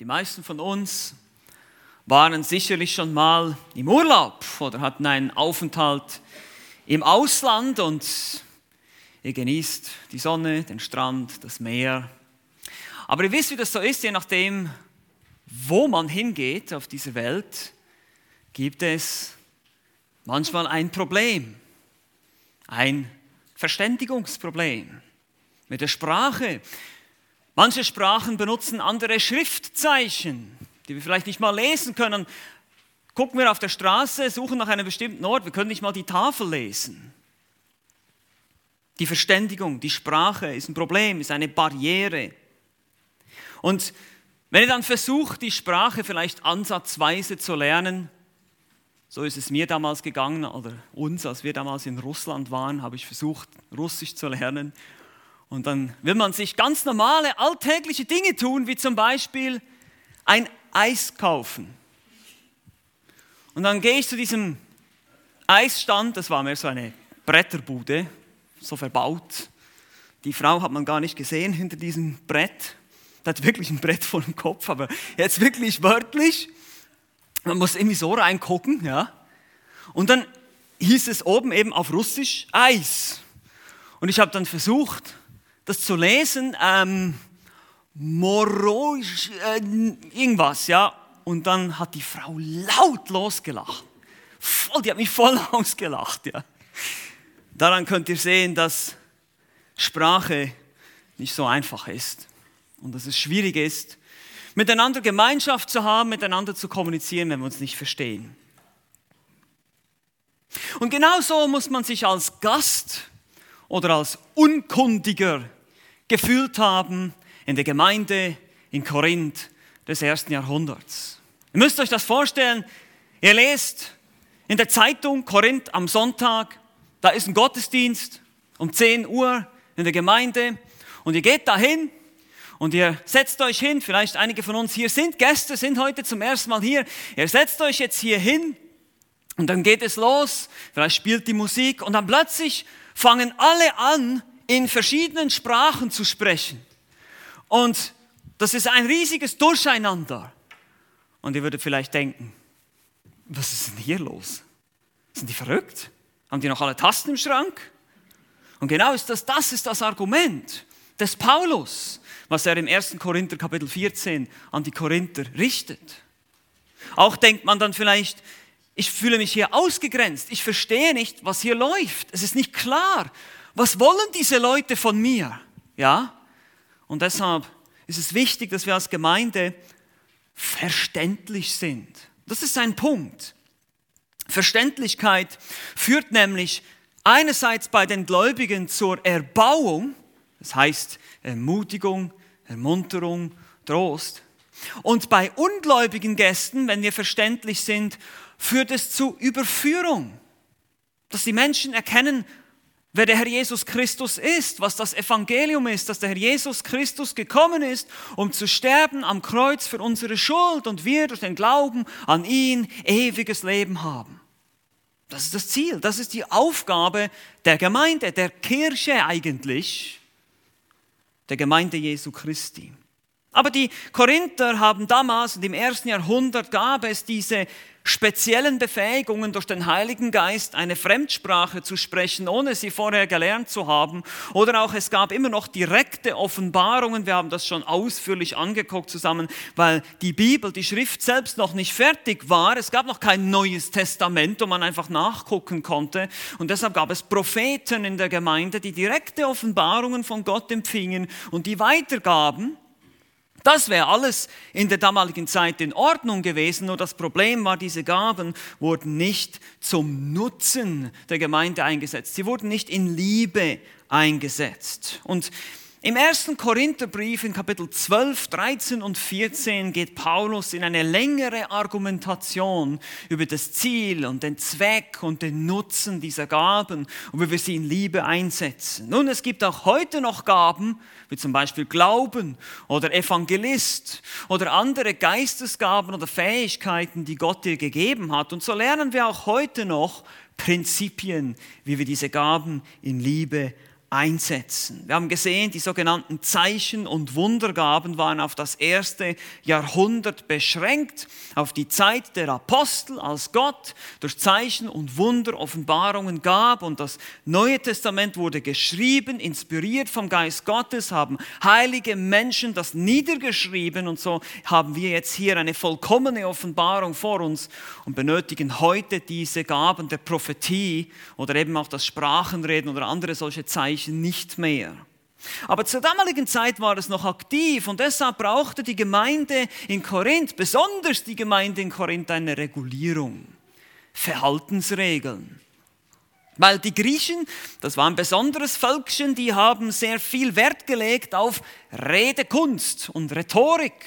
Die meisten von uns waren sicherlich schon mal im Urlaub oder hatten einen Aufenthalt im Ausland und ihr genießt die Sonne, den Strand, das Meer. Aber ihr wisst, wie das so ist, je nachdem, wo man hingeht auf dieser Welt, gibt es manchmal ein Problem, ein Verständigungsproblem mit der Sprache. Manche Sprachen benutzen andere Schriftzeichen, die wir vielleicht nicht mal lesen können. Gucken wir auf der Straße, suchen nach einem bestimmten Ort, wir können nicht mal die Tafel lesen. Die Verständigung, die Sprache ist ein Problem, ist eine Barriere. Und wenn ihr dann versucht, die Sprache vielleicht ansatzweise zu lernen, so ist es mir damals gegangen, oder uns, als wir damals in Russland waren, habe ich versucht, Russisch zu lernen. Und dann will man sich ganz normale, alltägliche Dinge tun, wie zum Beispiel ein Eis kaufen. Und dann gehe ich zu diesem Eisstand, das war mehr so eine Bretterbude, so verbaut. Die Frau hat man gar nicht gesehen hinter diesem Brett. Die hat wirklich ein Brett vor dem Kopf, aber jetzt wirklich wörtlich. Man muss irgendwie so reingucken, ja. Und dann hieß es oben eben auf Russisch Eis. Und ich habe dann versucht, das zu lesen, ähm, Morosch, äh, irgendwas, ja. Und dann hat die Frau laut losgelacht. Voll, die hat mich voll ausgelacht, ja. Daran könnt ihr sehen, dass Sprache nicht so einfach ist und dass es schwierig ist, miteinander Gemeinschaft zu haben, miteinander zu kommunizieren, wenn wir uns nicht verstehen. Und genauso muss man sich als Gast oder als Unkundiger gefühlt haben in der Gemeinde in Korinth des ersten Jahrhunderts. Ihr müsst euch das vorstellen, ihr lest in der Zeitung Korinth am Sonntag, da ist ein Gottesdienst um 10 Uhr in der Gemeinde und ihr geht dahin und ihr setzt euch hin, vielleicht einige von uns hier sind Gäste, sind heute zum ersten Mal hier, ihr setzt euch jetzt hier hin und dann geht es los, vielleicht spielt die Musik und dann plötzlich fangen alle an, in verschiedenen Sprachen zu sprechen. Und das ist ein riesiges Durcheinander. Und ihr würdet vielleicht denken, was ist denn hier los? Sind die verrückt? Haben die noch alle Tasten im Schrank? Und genau ist das, das ist das Argument des Paulus, was er im 1. Korinther Kapitel 14 an die Korinther richtet. Auch denkt man dann vielleicht, ich fühle mich hier ausgegrenzt, ich verstehe nicht, was hier läuft, es ist nicht klar, was wollen diese Leute von mir? Ja? Und deshalb ist es wichtig, dass wir als Gemeinde verständlich sind. Das ist ein Punkt. Verständlichkeit führt nämlich einerseits bei den Gläubigen zur Erbauung, das heißt Ermutigung, Ermunterung, Trost. Und bei ungläubigen Gästen, wenn wir verständlich sind, führt es zu Überführung. Dass die Menschen erkennen, wer der Herr Jesus Christus ist, was das Evangelium ist, dass der Herr Jesus Christus gekommen ist, um zu sterben am Kreuz für unsere Schuld und wir durch den Glauben an ihn ewiges Leben haben. Das ist das Ziel, das ist die Aufgabe der Gemeinde, der Kirche eigentlich, der Gemeinde Jesu Christi. Aber die Korinther haben damals und im ersten Jahrhundert gab es diese speziellen Befähigungen durch den Heiligen Geist, eine Fremdsprache zu sprechen, ohne sie vorher gelernt zu haben. Oder auch es gab immer noch direkte Offenbarungen. Wir haben das schon ausführlich angeguckt zusammen, weil die Bibel, die Schrift selbst noch nicht fertig war. Es gab noch kein neues Testament, wo man einfach nachgucken konnte. Und deshalb gab es Propheten in der Gemeinde, die direkte Offenbarungen von Gott empfingen und die weitergaben. Das wäre alles in der damaligen Zeit in Ordnung gewesen, nur das Problem war, diese Gaben wurden nicht zum Nutzen der Gemeinde eingesetzt. Sie wurden nicht in Liebe eingesetzt. Und im ersten Korintherbrief in Kapitel 12, 13 und 14 geht Paulus in eine längere Argumentation über das Ziel und den Zweck und den Nutzen dieser Gaben und wie wir sie in Liebe einsetzen. Nun, es gibt auch heute noch Gaben, wie zum Beispiel Glauben oder Evangelist oder andere Geistesgaben oder Fähigkeiten, die Gott dir gegeben hat. Und so lernen wir auch heute noch Prinzipien, wie wir diese Gaben in Liebe einsetzen. Wir haben gesehen, die sogenannten Zeichen und Wundergaben waren auf das erste Jahrhundert beschränkt, auf die Zeit der Apostel, als Gott durch Zeichen und Wunder Offenbarungen gab und das Neue Testament wurde geschrieben, inspiriert vom Geist Gottes, haben heilige Menschen das niedergeschrieben und so haben wir jetzt hier eine vollkommene Offenbarung vor uns und benötigen heute diese Gaben der Prophetie oder eben auch das Sprachenreden oder andere solche Zeichen Zeichen nicht mehr. Aber zur damaligen Zeit war es noch aktiv und deshalb brauchte die Gemeinde in Korinth, besonders die Gemeinde in Korinth, eine Regulierung, Verhaltensregeln. Weil die Griechen, das war ein besonderes Völkchen, die haben sehr viel Wert gelegt auf Redekunst und Rhetorik.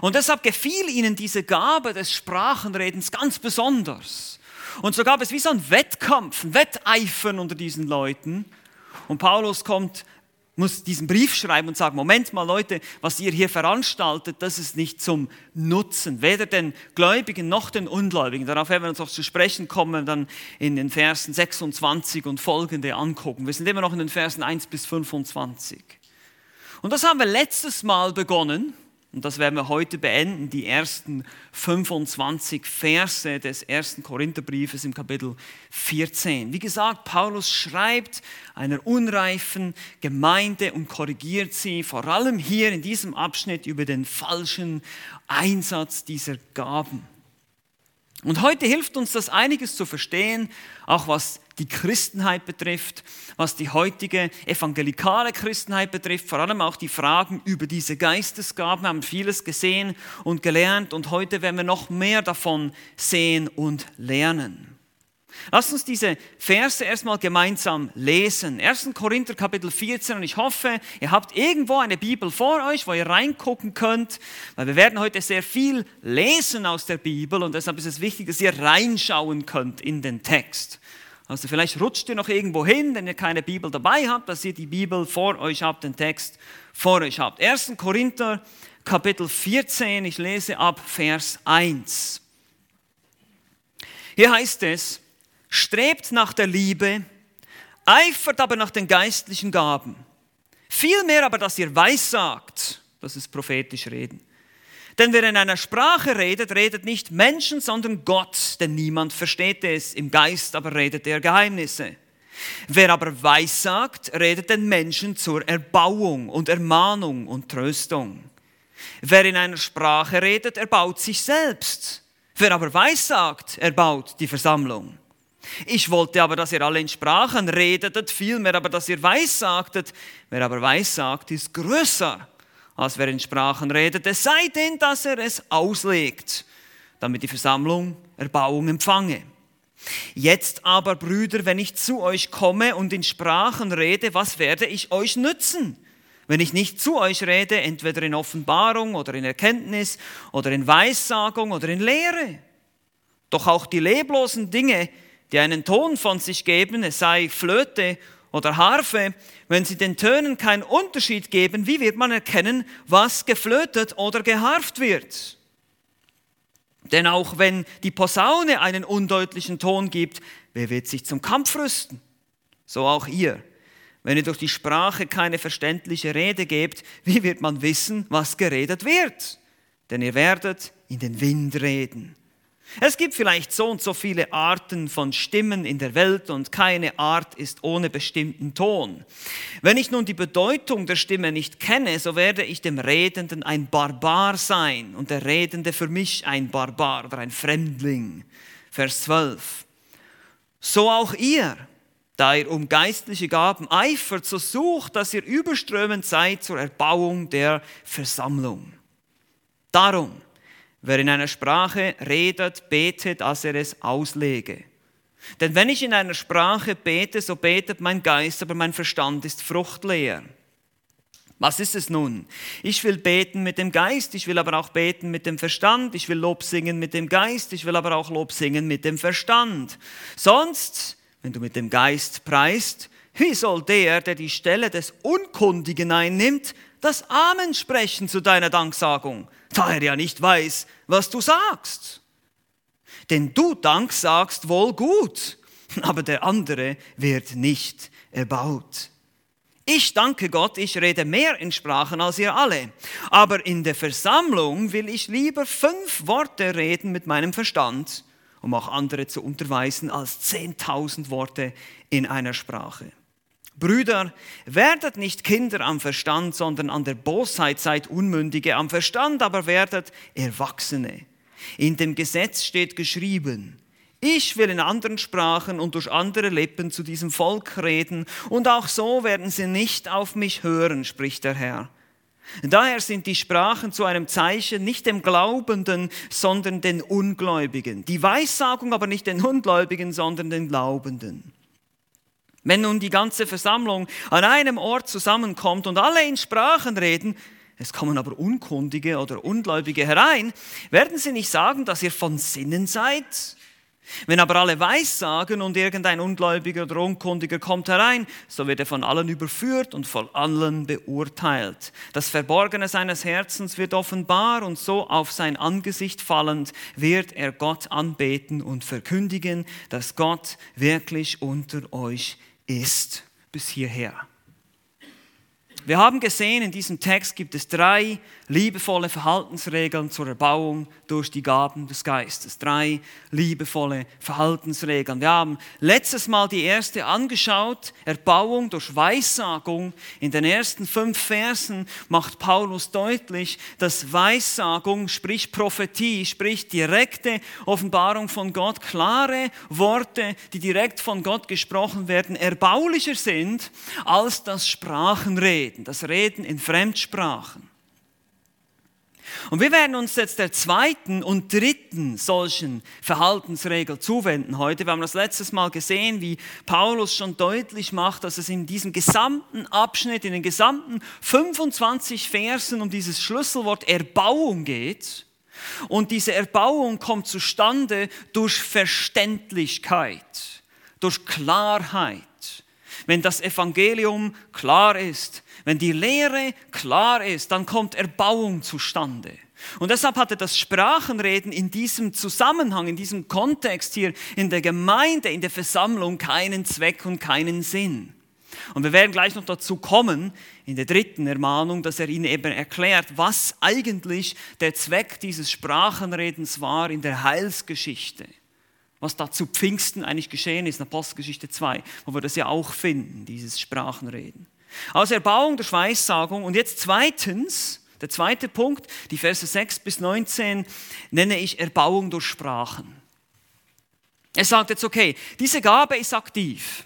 Und deshalb gefiel ihnen diese Gabe des Sprachenredens ganz besonders. Und so gab es wie so einen Wettkampf, ein Wetteifern unter diesen Leuten. Und Paulus kommt, muss diesen Brief schreiben und sagen, Moment mal Leute, was ihr hier veranstaltet, das ist nicht zum Nutzen, weder den Gläubigen noch den Ungläubigen. Darauf werden wir uns auch zu sprechen kommen, dann in den Versen 26 und folgende angucken. Wir sind immer noch in den Versen 1 bis 25. Und das haben wir letztes Mal begonnen und das werden wir heute beenden, die ersten 25 Verse des ersten Korintherbriefes im Kapitel 14. Wie gesagt, Paulus schreibt einer unreifen Gemeinde und korrigiert sie, vor allem hier in diesem Abschnitt über den falschen Einsatz dieser Gaben. Und heute hilft uns das einiges zu verstehen, auch was die Christenheit betrifft, was die heutige evangelikale Christenheit betrifft, vor allem auch die Fragen über diese Geistesgaben. Wir haben vieles gesehen und gelernt und heute werden wir noch mehr davon sehen und lernen. Lasst uns diese Verse erstmal gemeinsam lesen. 1. Korinther Kapitel 14 und ich hoffe, ihr habt irgendwo eine Bibel vor euch, wo ihr reingucken könnt, weil wir werden heute sehr viel lesen aus der Bibel und deshalb ist es wichtig, dass ihr reinschauen könnt in den Text. Also vielleicht rutscht ihr noch irgendwo hin, wenn ihr keine Bibel dabei habt, dass ihr die Bibel vor euch habt, den Text vor euch habt. 1. Korinther Kapitel 14, ich lese ab Vers 1. Hier heißt es, strebt nach der Liebe, eifert aber nach den geistlichen Gaben. Vielmehr aber, dass ihr weissagt, das ist prophetisch reden. Denn wer in einer Sprache redet, redet nicht Menschen, sondern Gott, denn niemand versteht es. Im Geist aber redet er Geheimnisse. Wer aber weissagt, redet den Menschen zur Erbauung und Ermahnung und Tröstung. Wer in einer Sprache redet, erbaut sich selbst. Wer aber weissagt, erbaut die Versammlung. Ich wollte aber, dass ihr alle in Sprachen redetet, vielmehr aber, dass ihr weissagtet. Wer aber weissagt, ist größer, als wer in Sprachen redet, es sei denn, dass er es auslegt, damit die Versammlung Erbauung empfange. Jetzt aber, Brüder, wenn ich zu euch komme und in Sprachen rede, was werde ich euch nützen? Wenn ich nicht zu euch rede, entweder in Offenbarung oder in Erkenntnis oder in Weissagung oder in Lehre. Doch auch die leblosen Dinge, die einen Ton von sich geben, es sei Flöte oder Harfe, wenn sie den Tönen keinen Unterschied geben, wie wird man erkennen, was geflötet oder geharft wird? Denn auch wenn die Posaune einen undeutlichen Ton gibt, wer wird sich zum Kampf rüsten? So auch ihr. Wenn ihr durch die Sprache keine verständliche Rede gebt, wie wird man wissen, was geredet wird? Denn ihr werdet in den Wind reden. Es gibt vielleicht so und so viele Arten von Stimmen in der Welt und keine Art ist ohne bestimmten Ton. Wenn ich nun die Bedeutung der Stimme nicht kenne, so werde ich dem Redenden ein Barbar sein und der Redende für mich ein Barbar oder ein Fremdling. Vers 12. So auch ihr, da ihr um geistliche Gaben eifert, so sucht, dass ihr überströmend seid zur Erbauung der Versammlung. Darum, Wer in einer Sprache redet, betet, als er es auslege. Denn wenn ich in einer Sprache bete, so betet mein Geist, aber mein Verstand ist fruchtleer. Was ist es nun? Ich will beten mit dem Geist, ich will aber auch beten mit dem Verstand, ich will Lob singen mit dem Geist, ich will aber auch Lob singen mit dem Verstand. Sonst, wenn du mit dem Geist preist, wie soll der, der die Stelle des Unkundigen einnimmt, das Amen sprechen zu deiner Danksagung? da er ja nicht weiß, was du sagst. Denn du Dank sagst wohl gut, aber der andere wird nicht erbaut. Ich danke Gott, ich rede mehr in Sprachen als ihr alle. Aber in der Versammlung will ich lieber fünf Worte reden mit meinem Verstand, um auch andere zu unterweisen, als zehntausend Worte in einer Sprache. Brüder, werdet nicht Kinder am Verstand, sondern an der Bosheit seid Unmündige, am Verstand aber werdet Erwachsene. In dem Gesetz steht geschrieben, ich will in anderen Sprachen und durch andere Lippen zu diesem Volk reden, und auch so werden sie nicht auf mich hören, spricht der Herr. Daher sind die Sprachen zu einem Zeichen nicht dem Glaubenden, sondern den Ungläubigen. Die Weissagung aber nicht den Ungläubigen, sondern den Glaubenden. Wenn nun die ganze Versammlung an einem Ort zusammenkommt und alle in Sprachen reden, es kommen aber Unkundige oder Ungläubige herein, werden sie nicht sagen, dass ihr von Sinnen seid? Wenn aber alle Weissagen und irgendein Ungläubiger oder Unkundiger kommt herein, so wird er von allen überführt und von allen beurteilt. Das Verborgene seines Herzens wird offenbar und so auf sein Angesicht fallend wird er Gott anbeten und verkündigen, dass Gott wirklich unter euch ist. Bis hierher. Wir haben gesehen, in diesem Text gibt es drei liebevolle Verhaltensregeln zur Erbauung durch die Gaben des Geistes. Drei liebevolle Verhaltensregeln. Wir haben letztes Mal die erste angeschaut, Erbauung durch Weissagung. In den ersten fünf Versen macht Paulus deutlich, dass Weissagung, sprich Prophetie, sprich direkte Offenbarung von Gott, klare Worte, die direkt von Gott gesprochen werden, erbaulicher sind als das Sprachenreden, das Reden in Fremdsprachen. Und wir werden uns jetzt der zweiten und dritten solchen Verhaltensregel zuwenden heute. Wir haben das letztes Mal gesehen, wie Paulus schon deutlich macht, dass es in diesem gesamten Abschnitt, in den gesamten 25 Versen um dieses Schlüsselwort Erbauung geht. Und diese Erbauung kommt zustande durch Verständlichkeit, durch Klarheit. Wenn das Evangelium klar ist, wenn die Lehre klar ist, dann kommt Erbauung zustande. Und deshalb hatte das Sprachenreden in diesem Zusammenhang, in diesem Kontext hier in der Gemeinde, in der Versammlung keinen Zweck und keinen Sinn. Und wir werden gleich noch dazu kommen, in der dritten Ermahnung, dass er ihnen eben erklärt, was eigentlich der Zweck dieses Sprachenredens war in der Heilsgeschichte. Was da zu Pfingsten eigentlich geschehen ist, in Apostelgeschichte 2, wo wir das ja auch finden, dieses Sprachenreden. Also Erbauung durch Weissagung. Und jetzt zweitens, der zweite Punkt, die Verse 6 bis 19, nenne ich Erbauung durch Sprachen. Er sagt jetzt, okay, diese Gabe ist aktiv.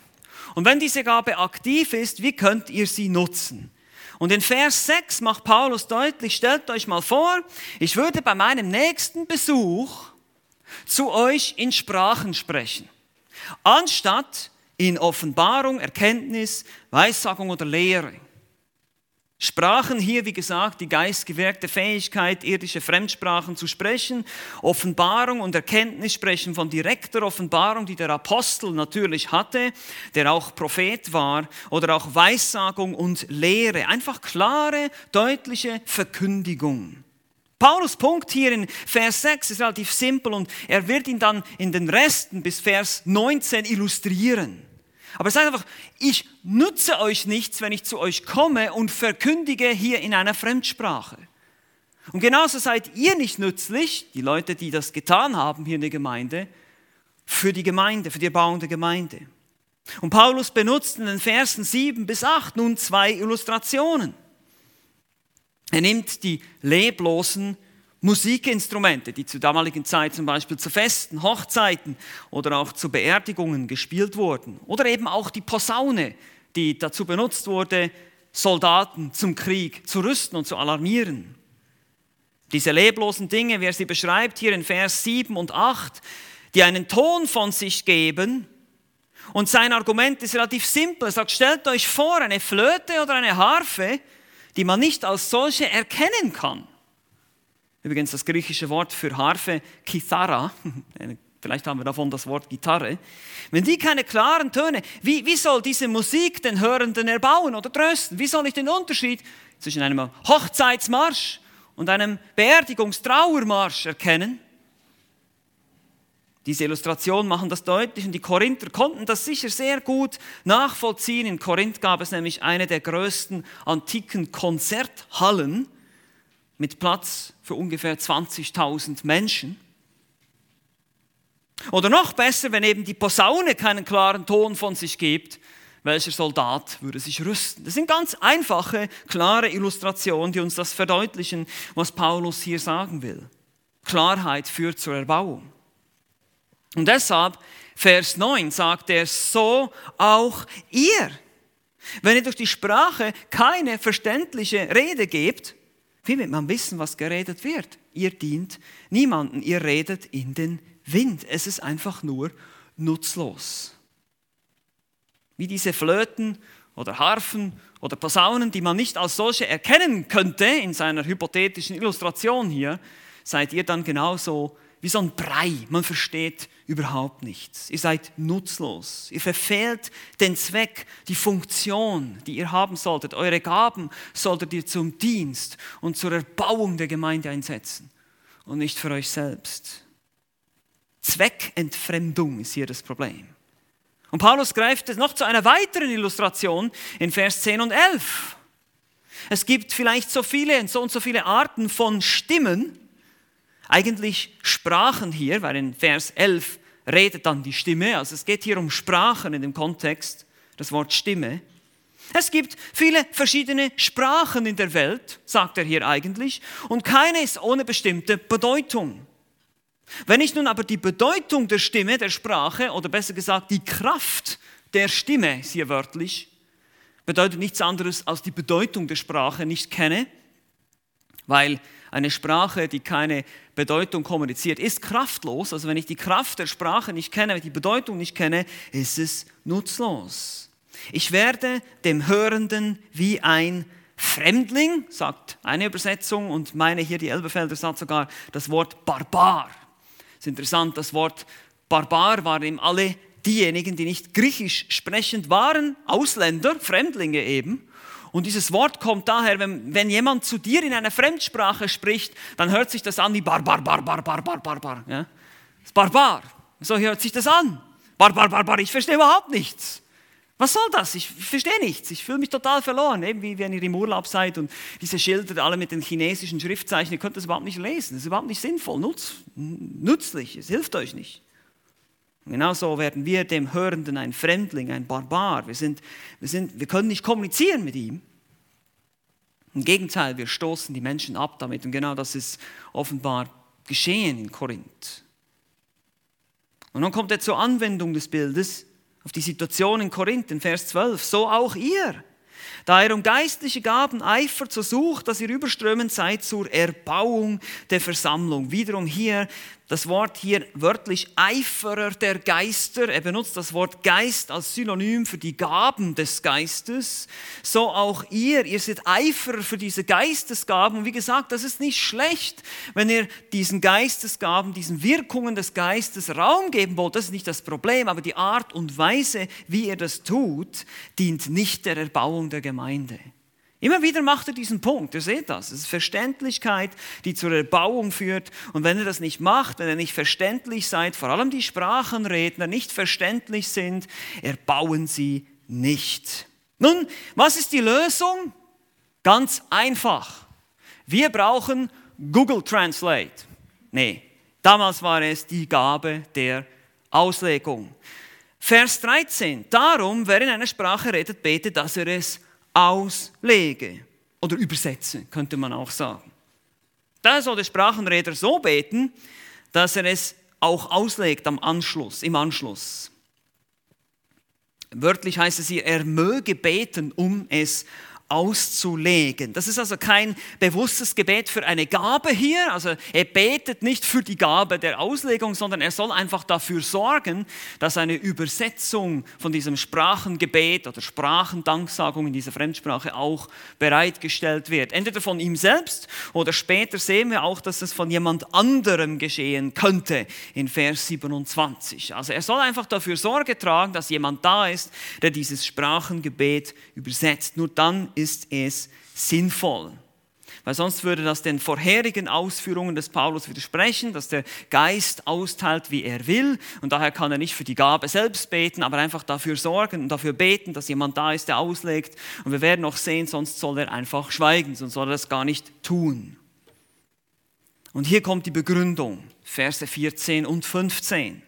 Und wenn diese Gabe aktiv ist, wie könnt ihr sie nutzen? Und in Vers 6 macht Paulus deutlich, stellt euch mal vor, ich würde bei meinem nächsten Besuch zu euch in Sprachen sprechen. Anstatt in Offenbarung, Erkenntnis, Weissagung oder Lehre. Sprachen hier, wie gesagt, die geistgewirkte Fähigkeit, irdische Fremdsprachen zu sprechen. Offenbarung und Erkenntnis sprechen von direkter Offenbarung, die der Apostel natürlich hatte, der auch Prophet war, oder auch Weissagung und Lehre. Einfach klare, deutliche Verkündigung. Paulus Punkt hier in Vers 6 ist relativ simpel und er wird ihn dann in den Resten bis Vers 19 illustrieren. Aber er sagt einfach, ich nutze euch nichts, wenn ich zu euch komme und verkündige hier in einer Fremdsprache. Und genauso seid ihr nicht nützlich, die Leute, die das getan haben hier in der Gemeinde, für die Gemeinde, für die erbauende Gemeinde. Und Paulus benutzt in den Versen 7 bis 8 nun zwei Illustrationen. Er nimmt die leblosen Musikinstrumente, die zur damaligen Zeit zum Beispiel zu Festen, Hochzeiten oder auch zu Beerdigungen gespielt wurden. Oder eben auch die Posaune, die dazu benutzt wurde, Soldaten zum Krieg zu rüsten und zu alarmieren. Diese leblosen Dinge, wie er sie beschreibt hier in Vers 7 und 8, die einen Ton von sich geben. Und sein Argument ist relativ simpel. Er sagt, stellt euch vor, eine Flöte oder eine Harfe, die man nicht als solche erkennen kann. Übrigens das griechische Wort für Harfe, Kithara, vielleicht haben wir davon das Wort Gitarre. Wenn die keine klaren Töne, wie, wie soll diese Musik den Hörenden erbauen oder trösten? Wie soll ich den Unterschied zwischen einem Hochzeitsmarsch und einem Beerdigungstrauermarsch erkennen? Diese Illustrationen machen das deutlich und die Korinther konnten das sicher sehr gut nachvollziehen. In Korinth gab es nämlich eine der größten antiken Konzerthallen mit Platz für ungefähr 20.000 Menschen. Oder noch besser, wenn eben die Posaune keinen klaren Ton von sich gibt, welcher Soldat würde sich rüsten? Das sind ganz einfache, klare Illustrationen, die uns das verdeutlichen, was Paulus hier sagen will. Klarheit führt zur Erbauung. Und deshalb, Vers 9 sagt er, so auch ihr. Wenn ihr durch die Sprache keine verständliche Rede gebt, wie wird man wissen, was geredet wird? Ihr dient niemanden, ihr redet in den Wind. Es ist einfach nur nutzlos. Wie diese Flöten oder Harfen oder Posaunen, die man nicht als solche erkennen könnte in seiner hypothetischen Illustration hier, seid ihr dann genauso wie so ein Brei. Man versteht überhaupt nichts. Ihr seid nutzlos. Ihr verfehlt den Zweck, die Funktion, die ihr haben solltet. Eure Gaben solltet ihr zum Dienst und zur Erbauung der Gemeinde einsetzen und nicht für euch selbst. Zweckentfremdung ist hier das Problem. Und Paulus greift es noch zu einer weiteren Illustration in Vers 10 und 11. Es gibt vielleicht so viele und so und so viele Arten von Stimmen, eigentlich Sprachen hier, weil in Vers 11 redet dann die Stimme, also es geht hier um Sprachen in dem Kontext, das Wort Stimme. Es gibt viele verschiedene Sprachen in der Welt, sagt er hier eigentlich, und keine ist ohne bestimmte Bedeutung. Wenn ich nun aber die Bedeutung der Stimme, der Sprache, oder besser gesagt die Kraft der Stimme, ist hier wörtlich, bedeutet nichts anderes als die Bedeutung der Sprache nicht kenne, weil eine Sprache, die keine Bedeutung kommuniziert, ist kraftlos. Also wenn ich die Kraft der Sprache nicht kenne, die Bedeutung nicht kenne, ist es nutzlos. Ich werde dem Hörenden wie ein Fremdling, sagt eine Übersetzung, und meine hier, die Elbefelder, sagt sogar das Wort Barbar. Ist interessant, das Wort Barbar waren eben alle diejenigen, die nicht griechisch sprechend waren, Ausländer, Fremdlinge eben. Und dieses Wort kommt daher, wenn, wenn jemand zu dir in einer Fremdsprache spricht, dann hört sich das an wie Barbar, Barbar, Barbar, Barbar. Ja? Das Barbar. So hört sich das an. Barbar, Barbar, ich verstehe überhaupt nichts. Was soll das? Ich verstehe nichts. Ich fühle mich total verloren. Eben wie wenn ihr im Urlaub seid und diese Schilder alle mit den chinesischen Schriftzeichen, ihr könnt das überhaupt nicht lesen. Das ist überhaupt nicht sinnvoll, nutz, nützlich. Es hilft euch nicht. Und genauso werden wir dem Hörenden ein Fremdling, ein Barbar. Wir, sind, wir, sind, wir können nicht kommunizieren mit ihm. Im Gegenteil, wir stoßen die Menschen ab damit. Und genau das ist offenbar geschehen in Korinth. Und dann kommt er zur Anwendung des Bildes auf die Situation in Korinth, in Vers 12. So auch ihr. Da ihr um geistliche Gaben eifert, so sucht, dass ihr überströmend seid zur Erbauung der Versammlung. Wiederum hier das Wort hier wörtlich Eiferer der Geister. Er benutzt das Wort Geist als Synonym für die Gaben des Geistes. So auch ihr. Ihr seid Eiferer für diese Geistesgaben. Und wie gesagt, das ist nicht schlecht, wenn ihr diesen Geistesgaben, diesen Wirkungen des Geistes Raum geben wollt. Das ist nicht das Problem. Aber die Art und Weise, wie ihr das tut, dient nicht der Erbauung der Gemeinde. Immer wieder macht er diesen Punkt, ihr seht das. Es ist Verständlichkeit, die zur Erbauung führt. Und wenn ihr das nicht macht, wenn ihr nicht verständlich seid, vor allem die Sprachenredner nicht verständlich sind, erbauen sie nicht. Nun, was ist die Lösung? Ganz einfach. Wir brauchen Google Translate. Nee, damals war es die Gabe der Auslegung. Vers 13. Darum, wer in einer Sprache redet, betet, dass er es auslege oder übersetze, könnte man auch sagen. Da soll der Sprachenredner so beten, dass er es auch auslegt am Anschluss, im Anschluss. Wörtlich heißt es hier, er möge beten, um es auszulegen. Das ist also kein bewusstes Gebet für eine Gabe hier. Also er betet nicht für die Gabe der Auslegung, sondern er soll einfach dafür sorgen, dass eine Übersetzung von diesem Sprachengebet oder Sprachendanksagung in dieser Fremdsprache auch bereitgestellt wird. Entweder von ihm selbst oder später sehen wir auch, dass es von jemand anderem geschehen könnte in Vers 27. Also er soll einfach dafür Sorge tragen, dass jemand da ist, der dieses Sprachengebet übersetzt. Nur dann ist es sinnvoll. weil sonst würde das den vorherigen Ausführungen des Paulus widersprechen, dass der Geist austeilt, wie er will. Und daher kann er nicht für die Gabe selbst beten, aber einfach dafür sorgen und dafür beten, dass jemand da ist, der auslegt. Und wir werden noch sehen, sonst soll er einfach schweigen, sonst soll er das gar nicht tun. Und hier kommt die Begründung, Verse 14 und 15.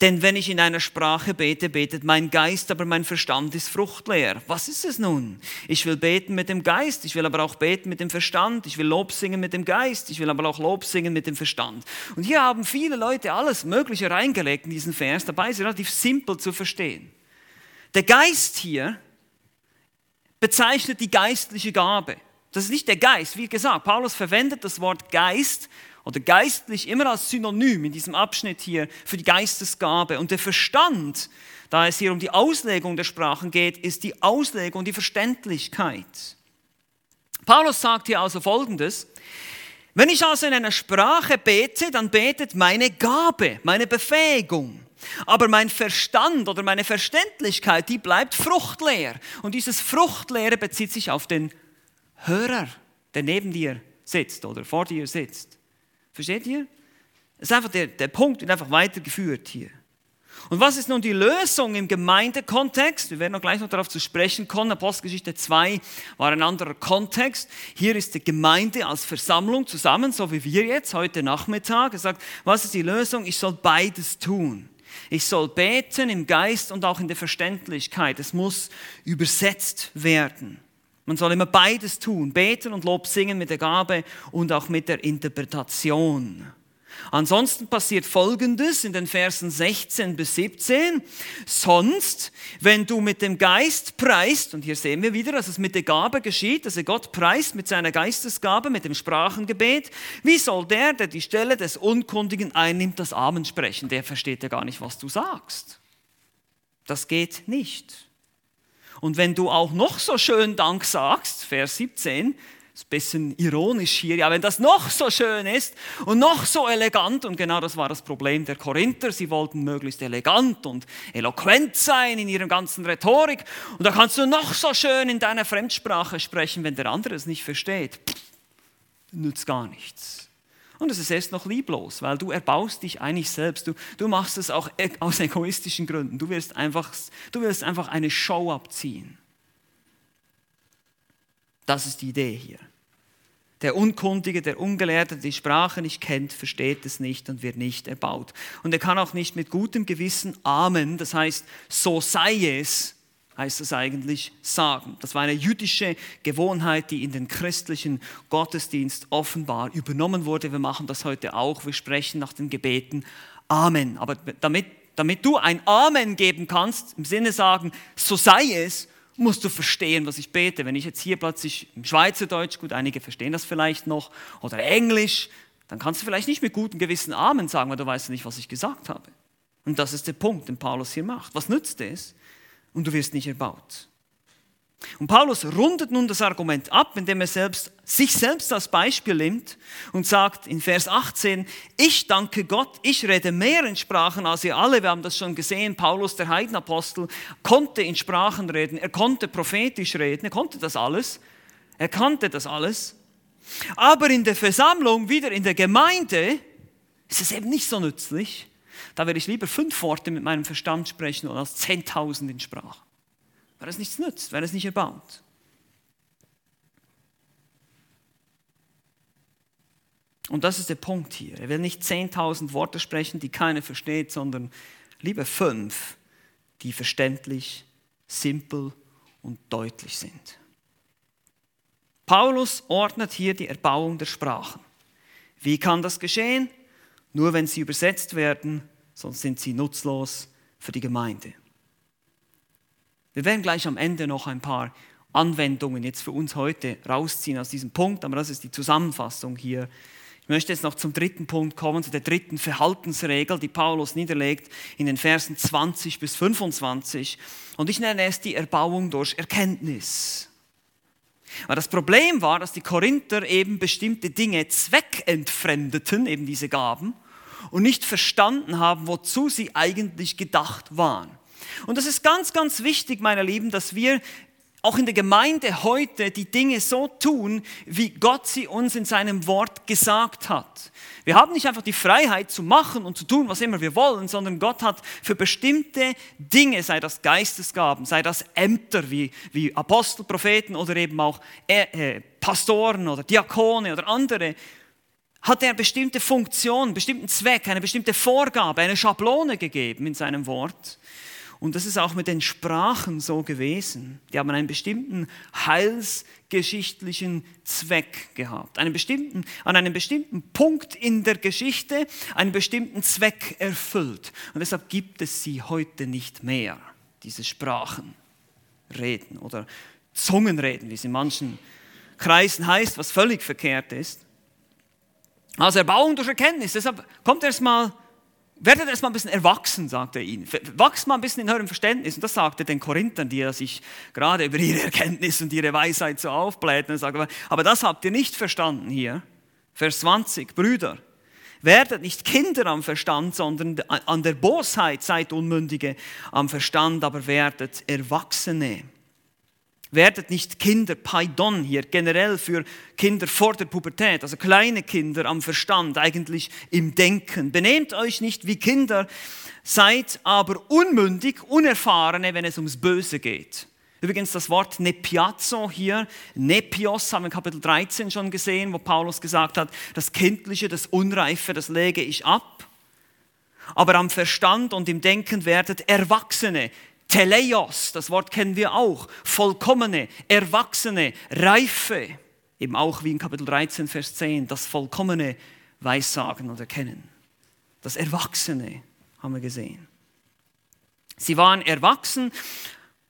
Denn wenn ich in einer Sprache bete, betet mein Geist, aber mein Verstand ist fruchtleer. Was ist es nun? Ich will beten mit dem Geist, ich will aber auch beten mit dem Verstand, ich will Lob singen mit dem Geist, ich will aber auch Lob singen mit dem Verstand. Und hier haben viele Leute alles Mögliche reingelegt in diesen Vers, dabei ist es relativ simpel zu verstehen. Der Geist hier bezeichnet die geistliche Gabe. Das ist nicht der Geist, wie gesagt, Paulus verwendet das Wort Geist oder geistlich immer als Synonym in diesem Abschnitt hier für die Geistesgabe. Und der Verstand, da es hier um die Auslegung der Sprachen geht, ist die Auslegung, die Verständlichkeit. Paulus sagt hier also Folgendes. Wenn ich also in einer Sprache bete, dann betet meine Gabe, meine Befähigung. Aber mein Verstand oder meine Verständlichkeit, die bleibt fruchtleer. Und dieses Fruchtleere bezieht sich auf den Hörer, der neben dir sitzt oder vor dir sitzt. Versteht ihr? Das ist einfach der, der Punkt wird einfach weitergeführt hier. Und was ist nun die Lösung im Gemeindekontext? Wir werden noch gleich noch darauf zu sprechen kommen. Apostelgeschichte 2 war ein anderer Kontext. Hier ist die Gemeinde als Versammlung zusammen, so wie wir jetzt heute Nachmittag. Er sagt, was ist die Lösung? Ich soll beides tun. Ich soll beten im Geist und auch in der Verständlichkeit. Es muss übersetzt werden. Man soll immer beides tun, beten und Lob singen mit der Gabe und auch mit der Interpretation. Ansonsten passiert Folgendes in den Versen 16 bis 17. Sonst, wenn du mit dem Geist preist, und hier sehen wir wieder, dass es mit der Gabe geschieht, dass er Gott preist mit seiner Geistesgabe, mit dem Sprachengebet, wie soll der, der die Stelle des Unkundigen einnimmt, das Amen sprechen? Der versteht ja gar nicht, was du sagst. Das geht nicht. Und wenn du auch noch so schön Dank sagst, Vers 17, ist ein bisschen ironisch hier, ja, wenn das noch so schön ist und noch so elegant, und genau das war das Problem der Korinther, sie wollten möglichst elegant und eloquent sein in ihrer ganzen Rhetorik, und da kannst du noch so schön in deiner Fremdsprache sprechen, wenn der andere es nicht versteht, pff, nützt gar nichts. Und es ist erst noch lieblos, weil du erbaust dich eigentlich selbst. Du, du machst es auch e, aus egoistischen Gründen. Du willst, einfach, du willst einfach eine Show abziehen. Das ist die Idee hier. Der Unkundige, der Ungelehrte, der die Sprache nicht kennt, versteht es nicht und wird nicht erbaut. Und er kann auch nicht mit gutem Gewissen Amen, das heißt, so sei es, heißt es eigentlich, sagen. Das war eine jüdische Gewohnheit, die in den christlichen Gottesdienst offenbar übernommen wurde. Wir machen das heute auch. Wir sprechen nach den Gebeten Amen. Aber damit, damit du ein Amen geben kannst, im Sinne sagen, so sei es, musst du verstehen, was ich bete. Wenn ich jetzt hier plötzlich im Schweizerdeutsch, gut, einige verstehen das vielleicht noch, oder Englisch, dann kannst du vielleicht nicht mit gutem Gewissen Amen sagen, weil du weißt nicht, was ich gesagt habe. Und das ist der Punkt, den Paulus hier macht. Was nützt es, und du wirst nicht erbaut. Und Paulus rundet nun das Argument ab, indem er selbst, sich selbst als Beispiel nimmt und sagt in Vers 18, ich danke Gott, ich rede mehr in Sprachen als ihr alle. Wir haben das schon gesehen, Paulus, der Heidenapostel, konnte in Sprachen reden, er konnte prophetisch reden, er konnte das alles, er kannte das alles. Aber in der Versammlung, wieder in der Gemeinde, ist es eben nicht so nützlich, da werde ich lieber fünf Worte mit meinem Verstand sprechen als zehntausend in Sprache. Weil es nichts nützt, weil es nicht erbaut. Und das ist der Punkt hier. Er will nicht zehntausend Worte sprechen, die keiner versteht, sondern lieber fünf, die verständlich, simpel und deutlich sind. Paulus ordnet hier die Erbauung der Sprachen. Wie kann das geschehen? Nur wenn sie übersetzt werden sonst sind sie nutzlos für die Gemeinde. Wir werden gleich am Ende noch ein paar Anwendungen jetzt für uns heute rausziehen aus diesem Punkt, aber das ist die Zusammenfassung hier. Ich möchte jetzt noch zum dritten Punkt kommen, zu der dritten Verhaltensregel, die Paulus niederlegt in den Versen 20 bis 25. Und ich nenne es die Erbauung durch Erkenntnis. Weil das Problem war, dass die Korinther eben bestimmte Dinge zweckentfremdeten, eben diese Gaben, und nicht verstanden haben, wozu sie eigentlich gedacht waren. Und das ist ganz, ganz wichtig, meine Lieben, dass wir auch in der Gemeinde heute die Dinge so tun, wie Gott sie uns in seinem Wort gesagt hat. Wir haben nicht einfach die Freiheit zu machen und zu tun, was immer wir wollen, sondern Gott hat für bestimmte Dinge, sei das Geistesgaben, sei das Ämter wie, wie Apostel, Propheten oder eben auch äh, äh, Pastoren oder Diakone oder andere, hat er bestimmte Funktionen, bestimmten Zweck, eine bestimmte Vorgabe, eine Schablone gegeben in seinem Wort. Und das ist auch mit den Sprachen so gewesen. Die haben einen bestimmten heilsgeschichtlichen Zweck gehabt. Einen bestimmten, an einem bestimmten Punkt in der Geschichte einen bestimmten Zweck erfüllt. Und deshalb gibt es sie heute nicht mehr, diese Sprachen, Reden oder Zungenreden, wie es in manchen Kreisen heißt, was völlig verkehrt ist. Also Erbauung durch Erkenntnis. Deshalb kommt erst mal werdet erstmal ein bisschen erwachsen, sagt er ihnen. Wachst mal ein bisschen in eurem Verständnis. Und das sagt er den Korinthern, die sich gerade über ihre Erkenntnis und ihre Weisheit so aufblähen. Und sagt, aber das habt ihr nicht verstanden hier. Vers 20, Brüder, werdet nicht Kinder am Verstand, sondern an der Bosheit seid Unmündige am Verstand, aber werdet Erwachsene. Werdet nicht Kinder, Paidon hier, generell für Kinder vor der Pubertät, also kleine Kinder am Verstand, eigentlich im Denken. Benehmt euch nicht wie Kinder, seid aber unmündig, unerfahrene, wenn es ums Böse geht. Übrigens das Wort Nepiazo hier, Nepios haben wir in Kapitel 13 schon gesehen, wo Paulus gesagt hat, das Kindliche, das Unreife, das lege ich ab. Aber am Verstand und im Denken werdet Erwachsene, Teleios, das Wort kennen wir auch, vollkommene, erwachsene, reife, eben auch wie in Kapitel 13, Vers 10, das vollkommene Weissagen und Erkennen. Das Erwachsene haben wir gesehen. Sie waren erwachsen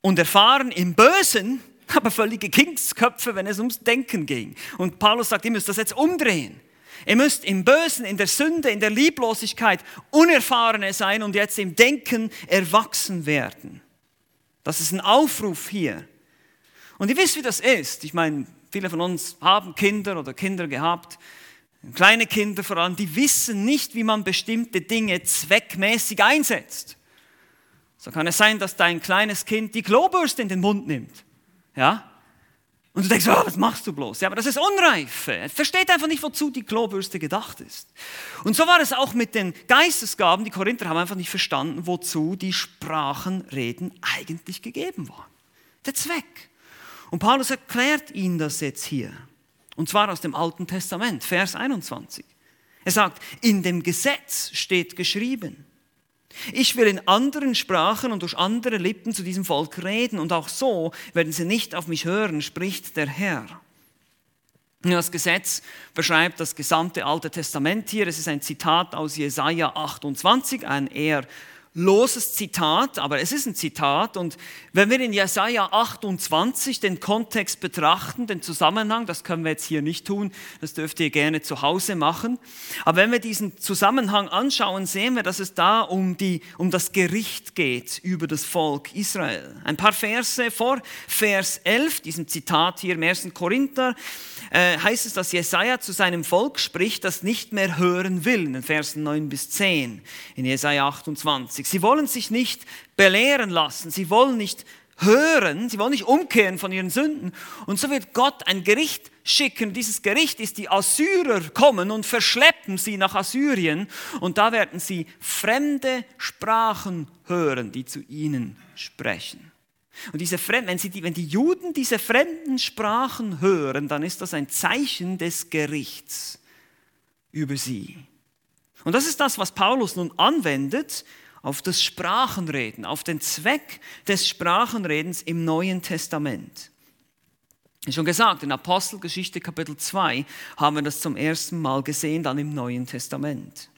und erfahren im Bösen, aber völlige Kindsköpfe, wenn es ums Denken ging. Und Paulus sagt, ihr müsst das jetzt umdrehen. Ihr müsst im Bösen, in der Sünde, in der Lieblosigkeit Unerfahrene sein und jetzt im Denken erwachsen werden. Das ist ein Aufruf hier. Und ihr wisst, wie das ist. Ich meine, viele von uns haben Kinder oder Kinder gehabt, kleine Kinder vor allem, die wissen nicht, wie man bestimmte Dinge zweckmäßig einsetzt. So kann es sein, dass dein kleines Kind die Klobürste in den Mund nimmt. Ja? Und du denkst, oh, was machst du bloß? Ja, aber das ist Unreife. Er versteht einfach nicht, wozu die Klobürste gedacht ist. Und so war es auch mit den Geistesgaben. Die Korinther haben einfach nicht verstanden, wozu die Sprachenreden eigentlich gegeben waren. Der Zweck. Und Paulus erklärt ihnen das jetzt hier. Und zwar aus dem Alten Testament, Vers 21. Er sagt, in dem Gesetz steht geschrieben, ich will in anderen Sprachen und durch andere Lippen zu diesem Volk reden und auch so werden sie nicht auf mich hören, spricht der Herr. Das Gesetz beschreibt das gesamte Alte Testament hier. Es ist ein Zitat aus Jesaja 28, ein eher loses Zitat, aber es ist ein Zitat. Und wenn wir in Jesaja 28 den Kontext betrachten, den Zusammenhang, das können wir jetzt hier nicht tun, das dürft ihr gerne zu Hause machen. Aber wenn wir diesen Zusammenhang anschauen, sehen wir, dass es da um, die, um das Gericht geht über das Volk Israel. Ein paar Verse vor Vers 11, diesem Zitat hier im 1. Korinther, äh, heißt es, dass Jesaja zu seinem Volk spricht, das nicht mehr hören will, in den Versen 9 bis 10, in Jesaja 28. Sie wollen sich nicht belehren lassen, sie wollen nicht hören, sie wollen nicht umkehren von ihren Sünden. Und so wird Gott ein Gericht schicken. Dieses Gericht ist, die Assyrer kommen und verschleppen sie nach Assyrien. Und da werden sie fremde Sprachen hören, die zu ihnen sprechen. Und diese Fremden, wenn, die, wenn die Juden diese fremden Sprachen hören, dann ist das ein Zeichen des Gerichts über sie. Und das ist das, was Paulus nun anwendet auf das Sprachenreden, auf den Zweck des Sprachenredens im Neuen Testament. Wie schon gesagt, in Apostelgeschichte Kapitel 2 haben wir das zum ersten Mal gesehen, dann im Neuen Testament.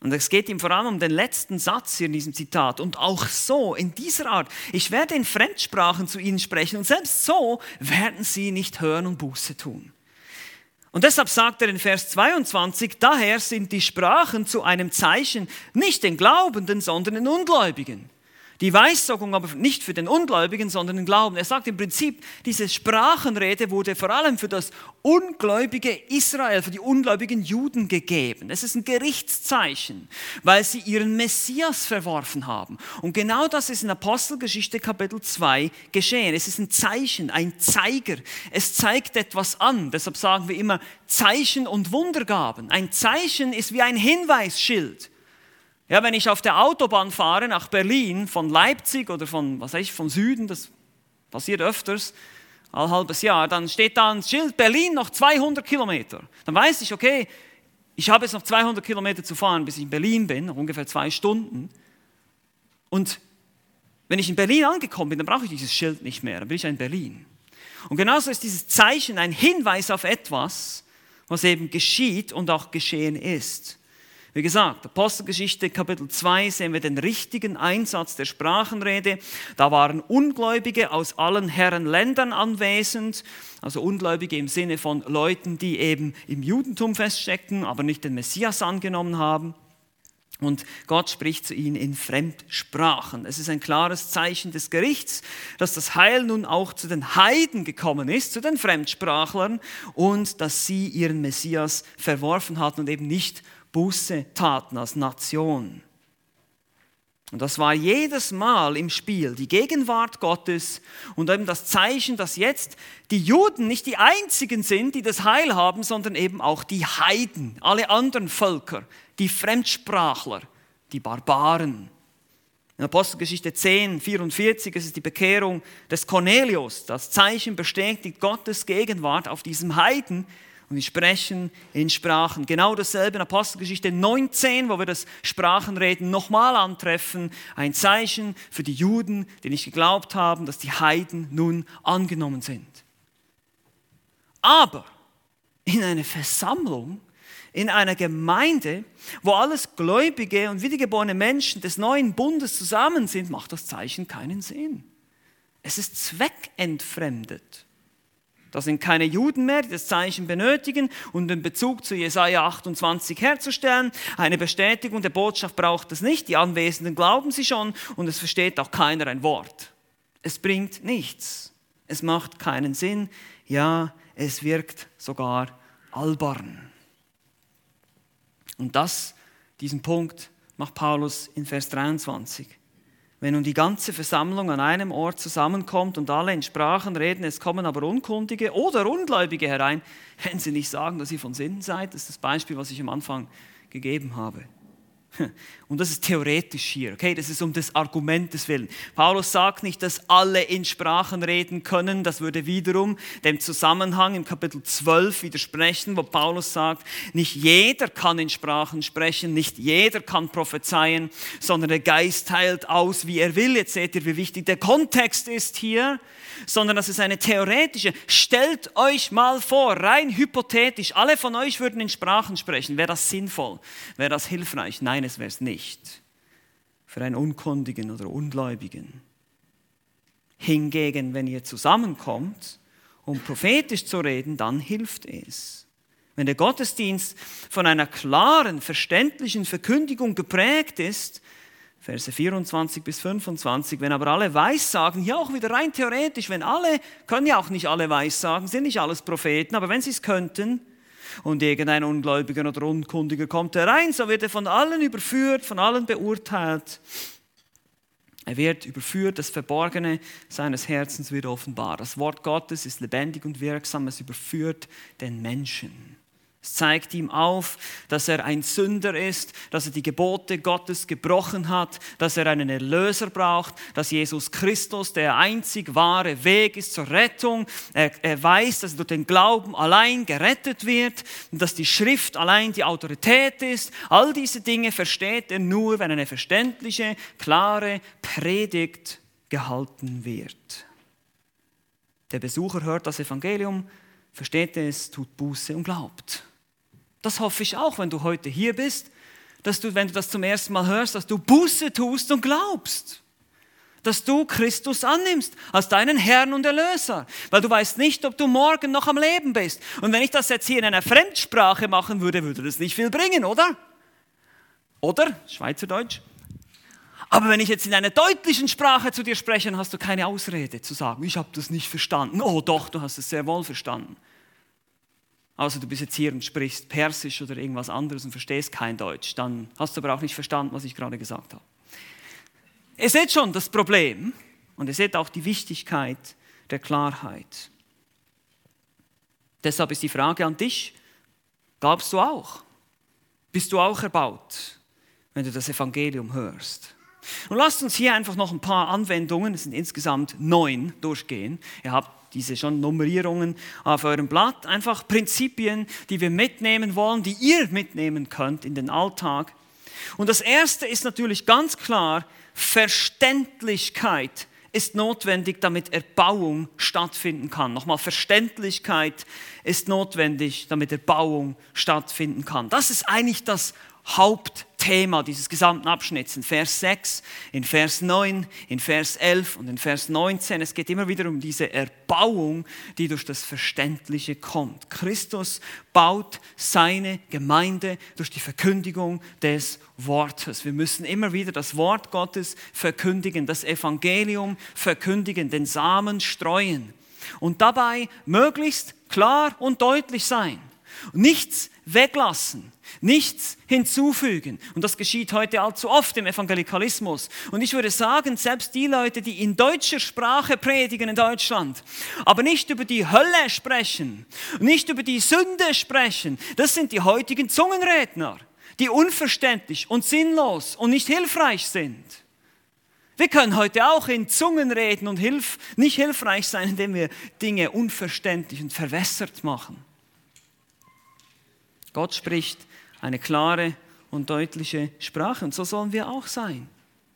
Und es geht ihm vor allem um den letzten Satz hier in diesem Zitat. Und auch so, in dieser Art, ich werde in Fremdsprachen zu ihnen sprechen und selbst so werden sie nicht hören und Buße tun. Und deshalb sagt er in Vers 22, daher sind die Sprachen zu einem Zeichen nicht den Glaubenden, sondern den Ungläubigen. Die Weissagung aber nicht für den Ungläubigen, sondern den Glauben. Er sagt im Prinzip, diese Sprachenrede wurde vor allem für das ungläubige Israel, für die ungläubigen Juden gegeben. Es ist ein Gerichtszeichen, weil sie ihren Messias verworfen haben. Und genau das ist in Apostelgeschichte Kapitel 2 geschehen. Es ist ein Zeichen, ein Zeiger. Es zeigt etwas an. Deshalb sagen wir immer Zeichen und Wundergaben. Ein Zeichen ist wie ein Hinweisschild. Ja, wenn ich auf der Autobahn fahre nach Berlin von Leipzig oder von, was weiß ich, vom Süden, das passiert öfters, all halbes Jahr, dann steht da ein Schild Berlin noch 200 Kilometer. Dann weiß ich, okay, ich habe jetzt noch 200 Kilometer zu fahren, bis ich in Berlin bin, noch ungefähr zwei Stunden. Und wenn ich in Berlin angekommen bin, dann brauche ich dieses Schild nicht mehr, dann bin ich in Berlin. Und genauso ist dieses Zeichen ein Hinweis auf etwas, was eben geschieht und auch geschehen ist. Wie gesagt, Apostelgeschichte Kapitel 2 sehen wir den richtigen Einsatz der Sprachenrede. Da waren Ungläubige aus allen Herren Ländern anwesend, also Ungläubige im Sinne von Leuten, die eben im Judentum feststeckten, aber nicht den Messias angenommen haben. Und Gott spricht zu ihnen in Fremdsprachen. Es ist ein klares Zeichen des Gerichts, dass das Heil nun auch zu den Heiden gekommen ist, zu den Fremdsprachlern, und dass sie ihren Messias verworfen hatten und eben nicht Buße taten als Nation. Und das war jedes Mal im Spiel die Gegenwart Gottes und eben das Zeichen, dass jetzt die Juden nicht die einzigen sind, die das Heil haben, sondern eben auch die Heiden, alle anderen Völker, die Fremdsprachler, die Barbaren. In Apostelgeschichte 10, 44 ist es die Bekehrung des Cornelius. Das Zeichen bestätigt Gottes Gegenwart auf diesem Heiden, und die sprechen in Sprachen. Genau dasselbe in Apostelgeschichte 19, wo wir das Sprachenreden nochmal antreffen. Ein Zeichen für die Juden, die nicht geglaubt haben, dass die Heiden nun angenommen sind. Aber in einer Versammlung, in einer Gemeinde, wo alles gläubige und wiedergeborene Menschen des neuen Bundes zusammen sind, macht das Zeichen keinen Sinn. Es ist zweckentfremdet. Da sind keine Juden mehr, die das Zeichen benötigen, um den Bezug zu Jesaja 28 herzustellen. Eine Bestätigung der Botschaft braucht es nicht. Die Anwesenden glauben sie schon und es versteht auch keiner ein Wort. Es bringt nichts. Es macht keinen Sinn. Ja, es wirkt sogar albern. Und das, diesen Punkt macht Paulus in Vers 23. Wenn nun die ganze Versammlung an einem Ort zusammenkommt und alle in Sprachen reden, es kommen aber Unkundige oder Ungläubige herein, wenn sie nicht sagen, dass ihr von Sinnen seid, das ist das Beispiel, was ich am Anfang gegeben habe. Und das ist theoretisch hier, okay? Das ist um des Argumentes willen. Paulus sagt nicht, dass alle in Sprachen reden können. Das würde wiederum dem Zusammenhang im Kapitel 12 widersprechen, wo Paulus sagt, nicht jeder kann in Sprachen sprechen, nicht jeder kann prophezeien, sondern der Geist teilt aus, wie er will. Jetzt seht ihr, wie wichtig der Kontext ist hier sondern das ist eine theoretische. Stellt euch mal vor, rein hypothetisch, alle von euch würden in Sprachen sprechen. Wäre das sinnvoll? Wäre das hilfreich? Nein, es wäre es nicht. Für einen Unkundigen oder Ungläubigen. Hingegen, wenn ihr zusammenkommt, um prophetisch zu reden, dann hilft es. Wenn der Gottesdienst von einer klaren, verständlichen Verkündigung geprägt ist, Verse 24 bis 25. Wenn aber alle Weissagen, hier auch wieder rein theoretisch, wenn alle, können ja auch nicht alle Weissagen, sind nicht alles Propheten, aber wenn sie es könnten und irgendein Ungläubiger oder Unkundiger kommt herein, so wird er von allen überführt, von allen beurteilt. Er wird überführt, das Verborgene seines Herzens wird offenbar. Das Wort Gottes ist lebendig und wirksam, es überführt den Menschen. Es zeigt ihm auf, dass er ein Sünder ist, dass er die Gebote Gottes gebrochen hat, dass er einen Erlöser braucht, dass Jesus Christus der einzig wahre Weg ist zur Rettung. Er, er weiß, dass er durch den Glauben allein gerettet wird und dass die Schrift allein die Autorität ist. All diese Dinge versteht er nur, wenn eine verständliche, klare Predigt gehalten wird. Der Besucher hört das Evangelium, versteht es, tut Buße und glaubt. Das hoffe ich auch, wenn du heute hier bist, dass du, wenn du das zum ersten Mal hörst, dass du Buße tust und glaubst. Dass du Christus annimmst als deinen Herrn und Erlöser. Weil du weißt nicht, ob du morgen noch am Leben bist. Und wenn ich das jetzt hier in einer Fremdsprache machen würde, würde das nicht viel bringen, oder? Oder? Schweizerdeutsch. Aber wenn ich jetzt in einer deutlichen Sprache zu dir spreche, dann hast du keine Ausrede zu sagen, ich habe das nicht verstanden. Oh doch, du hast es sehr wohl verstanden. Außer du bist jetzt hier und sprichst Persisch oder irgendwas anderes und verstehst kein Deutsch. Dann hast du aber auch nicht verstanden, was ich gerade gesagt habe. Ihr seht schon das Problem und ihr seht auch die Wichtigkeit der Klarheit. Deshalb ist die Frage an dich, glaubst du auch? Bist du auch erbaut, wenn du das Evangelium hörst? Und lasst uns hier einfach noch ein paar Anwendungen, es sind insgesamt neun, durchgehen. Ihr habt diese schon Nummerierungen auf eurem Blatt, einfach Prinzipien, die wir mitnehmen wollen, die ihr mitnehmen könnt in den Alltag. Und das erste ist natürlich ganz klar Verständlichkeit ist notwendig, damit Erbauung stattfinden kann. Nochmal, Verständlichkeit ist notwendig, damit Erbauung stattfinden kann. Das ist eigentlich das Hauptthema dieses gesamten Abschnitts in Vers 6, in Vers 9, in Vers 11 und in Vers 19. Es geht immer wieder um diese Erbauung, die durch das Verständliche kommt. Christus baut seine Gemeinde durch die Verkündigung des Wortes. Wir müssen immer wieder das Wort Gottes verkündigen, das Evangelium verkündigen, den Samen streuen und dabei möglichst klar und deutlich sein. Nichts weglassen, nichts hinzufügen. Und das geschieht heute allzu oft im Evangelikalismus. Und ich würde sagen, selbst die Leute, die in deutscher Sprache predigen in Deutschland, aber nicht über die Hölle sprechen, nicht über die Sünde sprechen, das sind die heutigen Zungenredner, die unverständlich und sinnlos und nicht hilfreich sind. Wir können heute auch in Zungen reden und hilf, nicht hilfreich sein, indem wir Dinge unverständlich und verwässert machen. Gott spricht eine klare und deutliche Sprache und so sollen wir auch sein.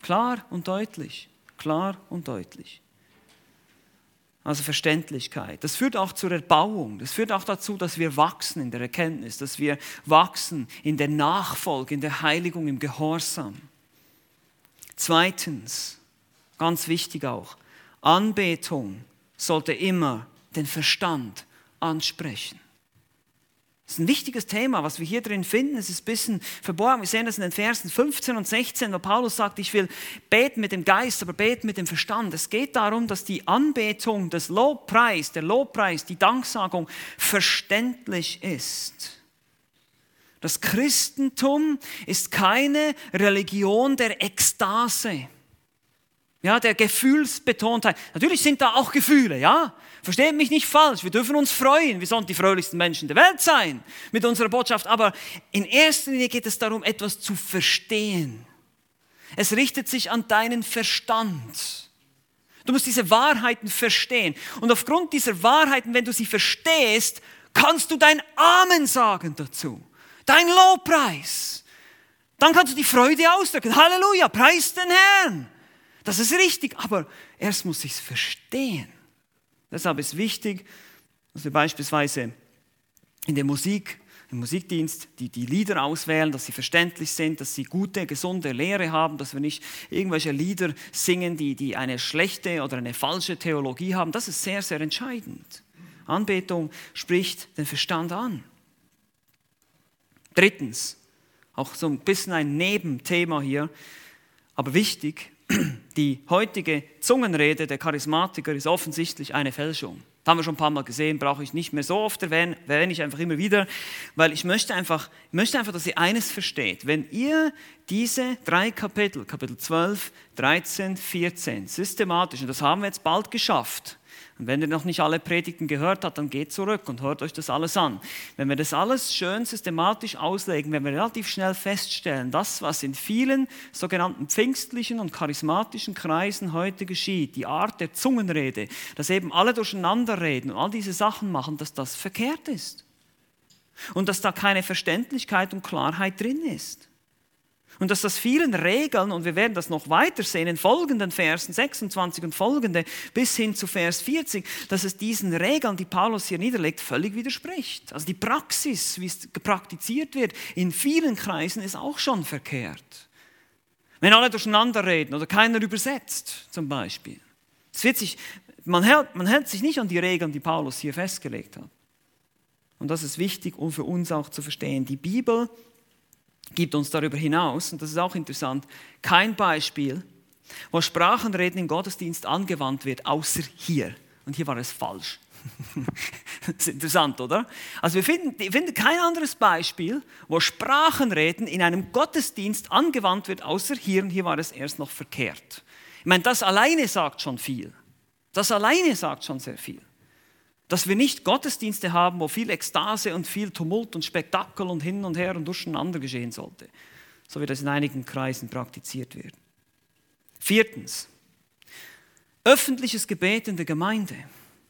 Klar und deutlich, klar und deutlich. Also Verständlichkeit. Das führt auch zur Erbauung. Das führt auch dazu, dass wir wachsen in der Erkenntnis, dass wir wachsen in der Nachfolge, in der Heiligung, im Gehorsam. Zweitens, ganz wichtig auch, Anbetung sollte immer den Verstand ansprechen. Das ist ein wichtiges Thema, was wir hier drin finden. Es ist ein bisschen verborgen. Wir sehen das in den Versen 15 und 16, wo Paulus sagt, ich will beten mit dem Geist, aber beten mit dem Verstand. Es geht darum, dass die Anbetung, das Lobpreis, der Lobpreis, die Danksagung verständlich ist. Das Christentum ist keine Religion der Ekstase ja, der Gefühlsbetontheit. Natürlich sind da auch Gefühle, ja. Versteht mich nicht falsch, wir dürfen uns freuen, wir sollen die fröhlichsten Menschen der Welt sein mit unserer Botschaft, aber in erster Linie geht es darum, etwas zu verstehen. Es richtet sich an deinen Verstand. Du musst diese Wahrheiten verstehen. Und aufgrund dieser Wahrheiten, wenn du sie verstehst, kannst du dein Amen sagen dazu. Dein Lobpreis. Dann kannst du die Freude ausdrücken. Halleluja, preis den Herrn. Das ist richtig, aber erst muss ich es verstehen. Deshalb ist wichtig, dass wir beispielsweise in der Musik, im Musikdienst, die, die Lieder auswählen, dass sie verständlich sind, dass sie gute, gesunde Lehre haben, dass wir nicht irgendwelche Lieder singen, die, die eine schlechte oder eine falsche Theologie haben. Das ist sehr, sehr entscheidend. Anbetung spricht den Verstand an. Drittens, auch so ein bisschen ein Nebenthema hier, aber wichtig, die heutige Zungenrede der Charismatiker ist offensichtlich eine Fälschung. Das haben wir schon ein paar Mal gesehen, brauche ich nicht mehr so oft erwähnen, erwähne ich einfach immer wieder, weil ich möchte einfach, möchte einfach, dass ihr eines versteht. Wenn ihr diese drei Kapitel, Kapitel 12, 13, 14, systematisch, und das haben wir jetzt bald geschafft, und wenn ihr noch nicht alle Predigten gehört habt, dann geht zurück und hört euch das alles an. Wenn wir das alles schön systematisch auslegen, wenn wir relativ schnell feststellen, das, was in vielen sogenannten pfingstlichen und charismatischen Kreisen heute geschieht, die Art der Zungenrede, dass eben alle durcheinander reden und all diese Sachen machen, dass das verkehrt ist. Und dass da keine Verständlichkeit und Klarheit drin ist. Und dass das vielen Regeln, und wir werden das noch weiter sehen in folgenden Versen 26 und folgende bis hin zu Vers 40, dass es diesen Regeln, die Paulus hier niederlegt, völlig widerspricht. Also die Praxis, wie es praktiziert wird, in vielen Kreisen ist auch schon verkehrt. Wenn alle durcheinander reden oder keiner übersetzt, zum Beispiel. Es wird sich, man, hält, man hält sich nicht an die Regeln, die Paulus hier festgelegt hat. Und das ist wichtig, um für uns auch zu verstehen. Die Bibel gibt uns darüber hinaus, und das ist auch interessant, kein Beispiel, wo Sprachenreden im Gottesdienst angewandt wird, außer hier. Und hier war es falsch. das ist interessant, oder? Also wir finden, wir finden kein anderes Beispiel, wo Sprachenreden in einem Gottesdienst angewandt wird, außer hier. Und hier war es erst noch verkehrt. Ich meine, das alleine sagt schon viel. Das alleine sagt schon sehr viel. Dass wir nicht Gottesdienste haben, wo viel Ekstase und viel Tumult und Spektakel und hin und her und durcheinander geschehen sollte, so wie das in einigen Kreisen praktiziert wird. Viertens, öffentliches Gebet in der Gemeinde.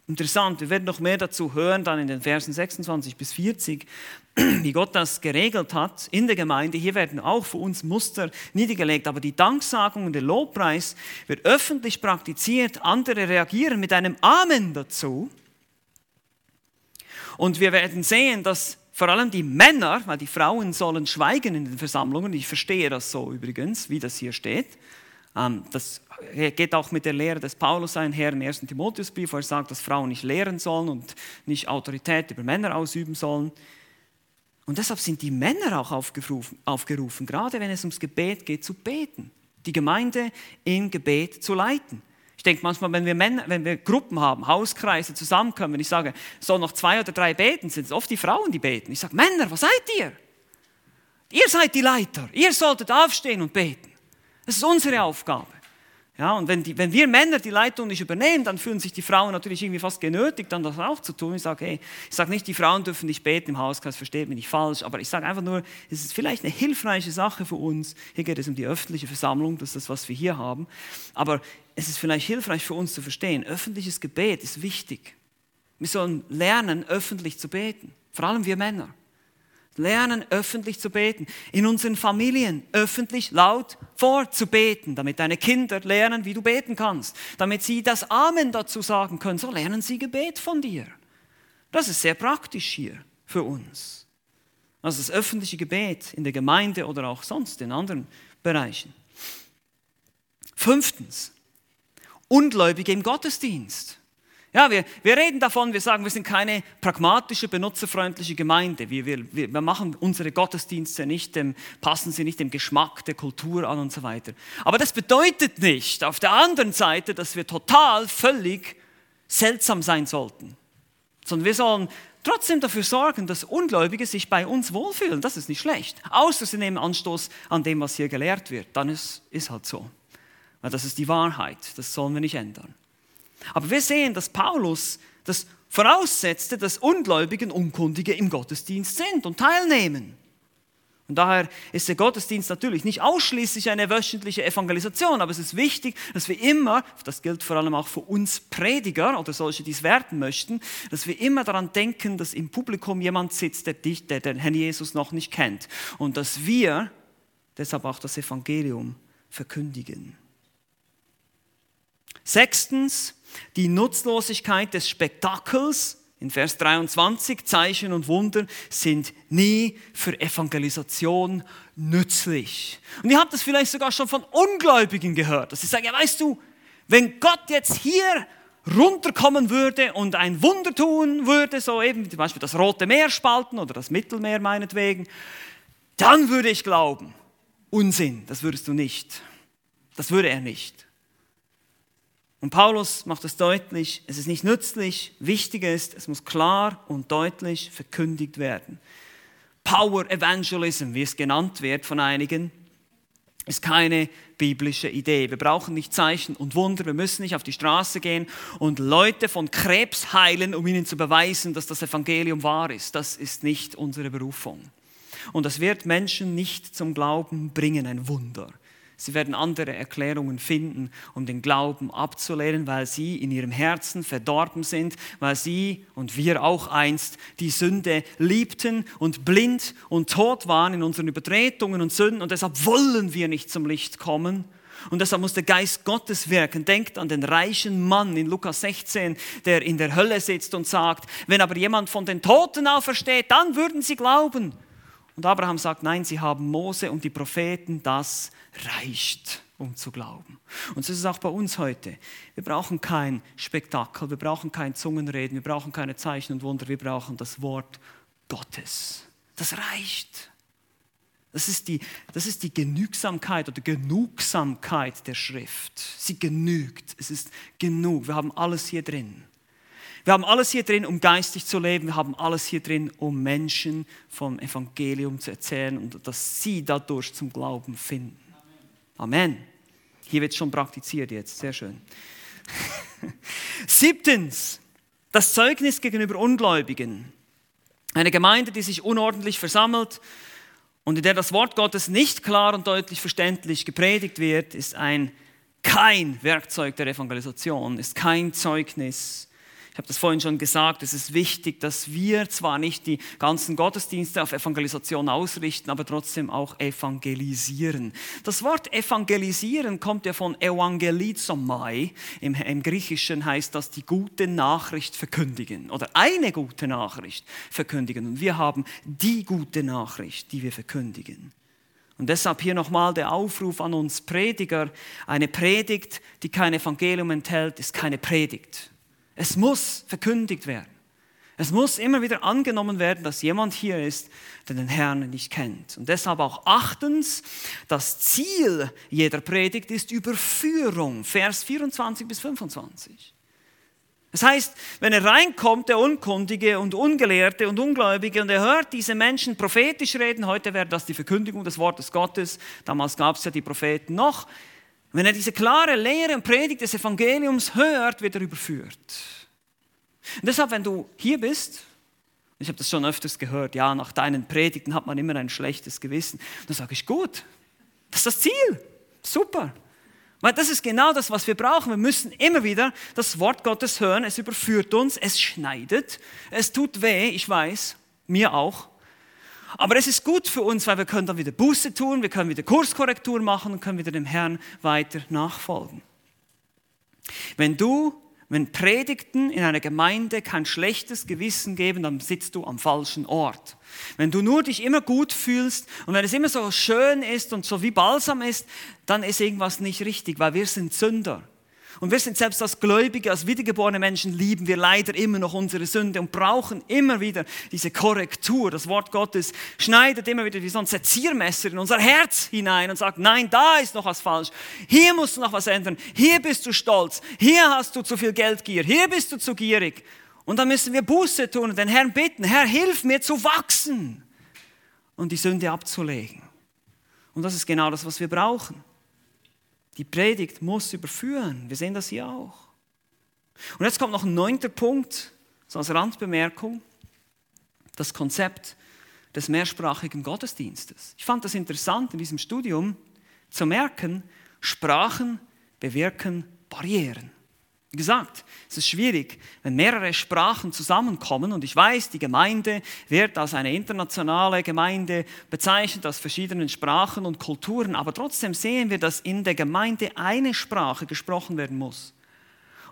Interessant, wir werden noch mehr dazu hören, dann in den Versen 26 bis 40, wie Gott das geregelt hat in der Gemeinde. Hier werden auch für uns Muster niedergelegt, aber die Danksagung und der Lobpreis wird öffentlich praktiziert. Andere reagieren mit einem Amen dazu. Und wir werden sehen, dass vor allem die Männer, weil die Frauen sollen schweigen in den Versammlungen, ich verstehe das so übrigens, wie das hier steht. Ähm, das geht auch mit der Lehre des Paulus einher im 1. Timotheusbrief, wo er sagt, dass Frauen nicht lehren sollen und nicht Autorität über Männer ausüben sollen. Und deshalb sind die Männer auch aufgerufen, aufgerufen, gerade wenn es ums Gebet geht, zu beten, die Gemeinde im Gebet zu leiten. Ich denke manchmal, wenn wir, Männer, wenn wir Gruppen haben, Hauskreise zusammenkommen, ich sage, soll noch zwei oder drei beten, sind es oft die Frauen, die beten. Ich sage, Männer, was seid ihr? Ihr seid die Leiter, ihr solltet aufstehen und beten. Das ist unsere Aufgabe. Ja, und wenn, die, wenn wir Männer die Leitung nicht übernehmen, dann fühlen sich die Frauen natürlich irgendwie fast genötigt, dann das auch zu tun. Ich sage, hey, ich sage nicht, die Frauen dürfen nicht beten im Hauskreis, versteht mich nicht falsch, aber ich sage einfach nur, es ist vielleicht eine hilfreiche Sache für uns. Hier geht es um die öffentliche Versammlung, das ist das, was wir hier haben. Aber es ist vielleicht hilfreich für uns zu verstehen, öffentliches Gebet ist wichtig. Wir sollen lernen, öffentlich zu beten, vor allem wir Männer. Lernen, öffentlich zu beten. In unseren Familien öffentlich laut vorzubeten, damit deine Kinder lernen, wie du beten kannst. Damit sie das Amen dazu sagen können. So lernen sie Gebet von dir. Das ist sehr praktisch hier für uns. Also das öffentliche Gebet in der Gemeinde oder auch sonst in anderen Bereichen. Fünftens, Ungläubige im Gottesdienst. Ja, wir, wir reden davon, wir sagen, wir sind keine pragmatische, benutzerfreundliche Gemeinde. Wir, wir, wir machen unsere Gottesdienste nicht, dem, passen sie nicht dem Geschmack der Kultur an und so weiter. Aber das bedeutet nicht auf der anderen Seite, dass wir total, völlig seltsam sein sollten. Sondern wir sollen trotzdem dafür sorgen, dass Ungläubige sich bei uns wohlfühlen. Das ist nicht schlecht. Außer sie nehmen Anstoß an dem, was hier gelehrt wird. Dann ist es halt so. Weil das ist die Wahrheit. Das sollen wir nicht ändern. Aber wir sehen, dass Paulus das voraussetzte, dass Ungläubigen Unkundige im Gottesdienst sind und teilnehmen. Und daher ist der Gottesdienst natürlich nicht ausschließlich eine wöchentliche Evangelisation, aber es ist wichtig, dass wir immer, das gilt vor allem auch für uns Prediger oder solche, die es werden möchten, dass wir immer daran denken, dass im Publikum jemand sitzt, der, dich, der den Herrn Jesus noch nicht kennt. Und dass wir deshalb auch das Evangelium verkündigen. Sechstens, die Nutzlosigkeit des Spektakels. In Vers 23, Zeichen und Wunder sind nie für Evangelisation nützlich. Und ihr habt das vielleicht sogar schon von Ungläubigen gehört, dass sie sagen, ja weißt du, wenn Gott jetzt hier runterkommen würde und ein Wunder tun würde, so eben zum Beispiel das Rote Meer spalten oder das Mittelmeer meinetwegen, dann würde ich glauben. Unsinn, das würdest du nicht. Das würde er nicht. Und Paulus macht es deutlich, es ist nicht nützlich, wichtig ist, es muss klar und deutlich verkündigt werden. Power Evangelism, wie es genannt wird von einigen, ist keine biblische Idee. Wir brauchen nicht Zeichen und Wunder, wir müssen nicht auf die Straße gehen und Leute von Krebs heilen, um ihnen zu beweisen, dass das Evangelium wahr ist. Das ist nicht unsere Berufung. Und das wird Menschen nicht zum Glauben bringen, ein Wunder. Sie werden andere Erklärungen finden, um den Glauben abzulehnen, weil sie in ihrem Herzen verdorben sind, weil sie und wir auch einst die Sünde liebten und blind und tot waren in unseren Übertretungen und Sünden und deshalb wollen wir nicht zum Licht kommen. Und deshalb muss der Geist Gottes wirken. Denkt an den reichen Mann in Lukas 16, der in der Hölle sitzt und sagt, wenn aber jemand von den Toten aufersteht, dann würden sie glauben. Und Abraham sagt, nein, sie haben Mose und die Propheten, das reicht, um zu glauben. Und so ist es auch bei uns heute. Wir brauchen kein Spektakel, wir brauchen kein Zungenreden, wir brauchen keine Zeichen und Wunder, wir brauchen das Wort Gottes. Das reicht. Das ist, die, das ist die Genügsamkeit oder Genugsamkeit der Schrift. Sie genügt. Es ist genug. Wir haben alles hier drin. Wir haben alles hier drin, um geistig zu leben. Wir haben alles hier drin, um Menschen vom Evangelium zu erzählen und dass sie dadurch zum Glauben finden. Amen. Hier wird schon praktiziert jetzt. Sehr schön. Siebtens, das Zeugnis gegenüber Ungläubigen. Eine Gemeinde, die sich unordentlich versammelt und in der das Wort Gottes nicht klar und deutlich verständlich gepredigt wird, ist ein kein Werkzeug der Evangelisation, ist kein Zeugnis ich habe das vorhin schon gesagt, es ist wichtig, dass wir zwar nicht die ganzen Gottesdienste auf Evangelisation ausrichten, aber trotzdem auch evangelisieren. Das Wort evangelisieren kommt ja von evangelizomai. Im, Im Griechischen heißt das die gute Nachricht verkündigen oder eine gute Nachricht verkündigen. Und wir haben die gute Nachricht, die wir verkündigen. Und deshalb hier nochmal der Aufruf an uns Prediger. Eine Predigt, die kein Evangelium enthält, ist keine Predigt. Es muss verkündigt werden. Es muss immer wieder angenommen werden, dass jemand hier ist, der den Herrn nicht kennt. Und deshalb auch achtens, das Ziel jeder Predigt ist Überführung. Vers 24 bis 25. Das heißt, wenn er reinkommt, der Unkundige und Ungelehrte und Ungläubige, und er hört diese Menschen prophetisch reden, heute wäre das die Verkündigung des Wortes Gottes, damals gab es ja die Propheten noch, wenn er diese klare Lehre und Predigt des Evangeliums hört, wird er überführt. Und deshalb, wenn du hier bist, ich habe das schon öfters gehört, ja, nach deinen Predigten hat man immer ein schlechtes Gewissen. Dann sage ich, gut, das ist das Ziel, super. Weil das ist genau das, was wir brauchen. Wir müssen immer wieder das Wort Gottes hören. Es überführt uns, es schneidet, es tut weh, ich weiß, mir auch. Aber es ist gut für uns, weil wir können dann wieder Buße tun, wir können wieder Kurskorrektur machen und können wieder dem Herrn weiter nachfolgen. Wenn du, wenn Predigten in einer Gemeinde kein schlechtes Gewissen geben, dann sitzt du am falschen Ort. Wenn du nur dich immer gut fühlst und wenn es immer so schön ist und so wie Balsam ist, dann ist irgendwas nicht richtig, weil wir sind Sünder. Und wir sind selbst als Gläubige, als wiedergeborene Menschen, lieben wir leider immer noch unsere Sünde und brauchen immer wieder diese Korrektur. Das Wort Gottes schneidet immer wieder wie so ein Seziermesser in unser Herz hinein und sagt, nein, da ist noch was falsch. Hier musst du noch was ändern. Hier bist du stolz. Hier hast du zu viel Geldgier. Hier bist du zu gierig. Und dann müssen wir Buße tun und den Herrn bitten, Herr, hilf mir zu wachsen und die Sünde abzulegen. Und das ist genau das, was wir brauchen. Die Predigt muss überführen. Wir sehen das hier auch. Und jetzt kommt noch ein neunter Punkt, so als Randbemerkung, das Konzept des mehrsprachigen Gottesdienstes. Ich fand das interessant in diesem Studium zu merken, Sprachen bewirken Barrieren. Wie gesagt, es ist schwierig, wenn mehrere Sprachen zusammenkommen und ich weiß, die Gemeinde wird als eine internationale Gemeinde bezeichnet, aus verschiedenen Sprachen und Kulturen, aber trotzdem sehen wir, dass in der Gemeinde eine Sprache gesprochen werden muss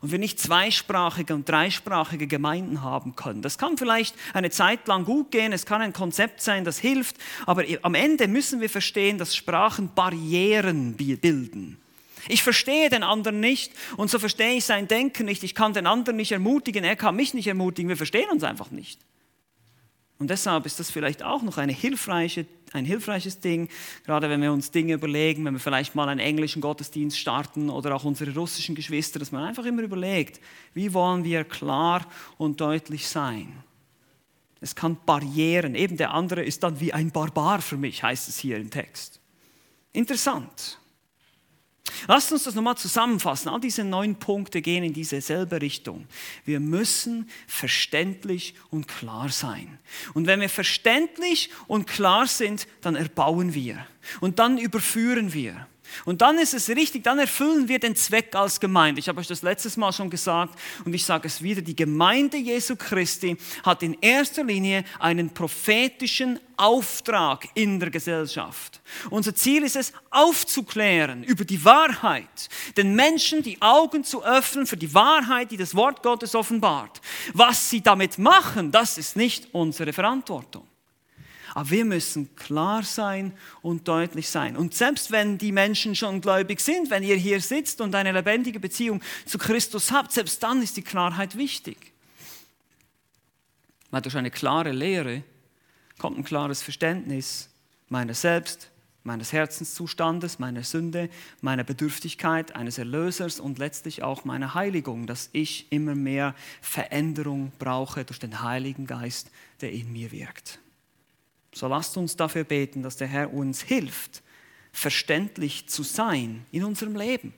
und wir nicht zweisprachige und dreisprachige Gemeinden haben können. Das kann vielleicht eine Zeit lang gut gehen, es kann ein Konzept sein, das hilft, aber am Ende müssen wir verstehen, dass Sprachen Barrieren bilden. Ich verstehe den anderen nicht und so verstehe ich sein Denken nicht. Ich kann den anderen nicht ermutigen, er kann mich nicht ermutigen. Wir verstehen uns einfach nicht. Und deshalb ist das vielleicht auch noch eine hilfreiche, ein hilfreiches Ding, gerade wenn wir uns Dinge überlegen, wenn wir vielleicht mal einen englischen Gottesdienst starten oder auch unsere russischen Geschwister, dass man einfach immer überlegt, wie wollen wir klar und deutlich sein. Es kann Barrieren, eben der andere ist dann wie ein Barbar für mich, heißt es hier im Text. Interessant. Lasst uns das nochmal zusammenfassen. All diese neun Punkte gehen in dieselbe Richtung. Wir müssen verständlich und klar sein. Und wenn wir verständlich und klar sind, dann erbauen wir. Und dann überführen wir. Und dann ist es richtig, dann erfüllen wir den Zweck als Gemeinde. Ich habe euch das letztes Mal schon gesagt und ich sage es wieder. Die Gemeinde Jesu Christi hat in erster Linie einen prophetischen Auftrag in der Gesellschaft. Unser Ziel ist es, aufzuklären über die Wahrheit, den Menschen die Augen zu öffnen für die Wahrheit, die das Wort Gottes offenbart. Was sie damit machen, das ist nicht unsere Verantwortung. Aber wir müssen klar sein und deutlich sein. Und selbst wenn die Menschen schon gläubig sind, wenn ihr hier sitzt und eine lebendige Beziehung zu Christus habt, selbst dann ist die Klarheit wichtig. Weil durch eine klare Lehre kommt ein klares Verständnis, meiner selbst, meines Herzenszustandes, meiner Sünde, meiner Bedürftigkeit eines Erlösers und letztlich auch meiner Heiligung, dass ich immer mehr Veränderung brauche durch den Heiligen Geist, der in mir wirkt. So lasst uns dafür beten, dass der Herr uns hilft, verständlich zu sein in unserem Leben.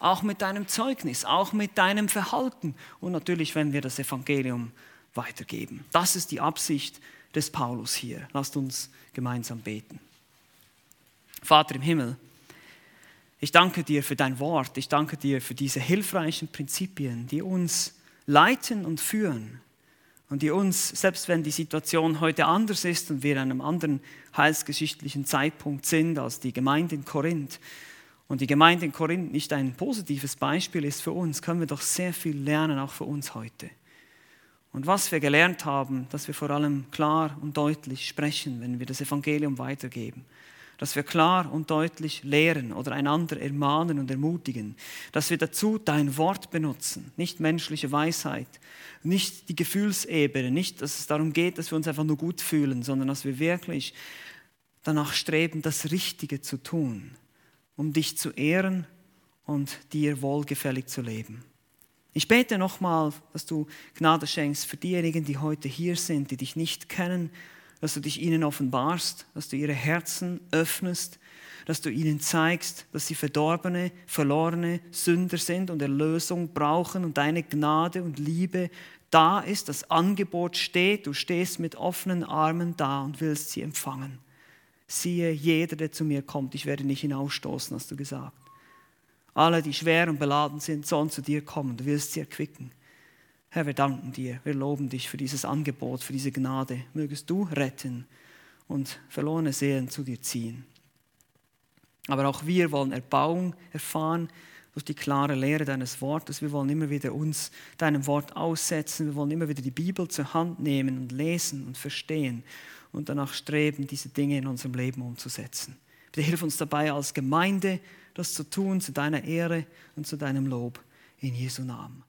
Auch mit deinem Zeugnis, auch mit deinem Verhalten und natürlich, wenn wir das Evangelium weitergeben. Das ist die Absicht des Paulus hier. Lasst uns gemeinsam beten. Vater im Himmel, ich danke dir für dein Wort, ich danke dir für diese hilfreichen Prinzipien, die uns leiten und führen und die uns, selbst wenn die Situation heute anders ist und wir an einem anderen heilsgeschichtlichen Zeitpunkt sind als die Gemeinde in Korinth, und die Gemeinde in Korinth nicht ein positives Beispiel ist für uns, können wir doch sehr viel lernen, auch für uns heute. Und was wir gelernt haben, dass wir vor allem klar und deutlich sprechen, wenn wir das Evangelium weitergeben dass wir klar und deutlich lehren oder einander ermahnen und ermutigen, dass wir dazu dein Wort benutzen, nicht menschliche Weisheit, nicht die Gefühlsebene, nicht, dass es darum geht, dass wir uns einfach nur gut fühlen, sondern dass wir wirklich danach streben, das Richtige zu tun, um dich zu ehren und dir wohlgefällig zu leben. Ich bete nochmal, dass du Gnade schenkst für diejenigen, die heute hier sind, die dich nicht kennen dass du dich ihnen offenbarst, dass du ihre Herzen öffnest, dass du ihnen zeigst, dass sie verdorbene, verlorene Sünder sind und Erlösung brauchen und deine Gnade und Liebe da ist, das Angebot steht, du stehst mit offenen Armen da und willst sie empfangen. Siehe, jeder, der zu mir kommt, ich werde nicht hinausstoßen, hast du gesagt. Alle, die schwer und beladen sind, sollen zu dir kommen, du wirst sie erquicken. Herr, wir danken dir, wir loben dich für dieses Angebot, für diese Gnade. Mögest du retten und verlorene Seelen zu dir ziehen. Aber auch wir wollen Erbauung erfahren durch die klare Lehre deines Wortes. Wir wollen immer wieder uns deinem Wort aussetzen. Wir wollen immer wieder die Bibel zur Hand nehmen und lesen und verstehen und danach streben, diese Dinge in unserem Leben umzusetzen. Bitte hilf uns dabei als Gemeinde, das zu tun zu deiner Ehre und zu deinem Lob. In Jesu Namen.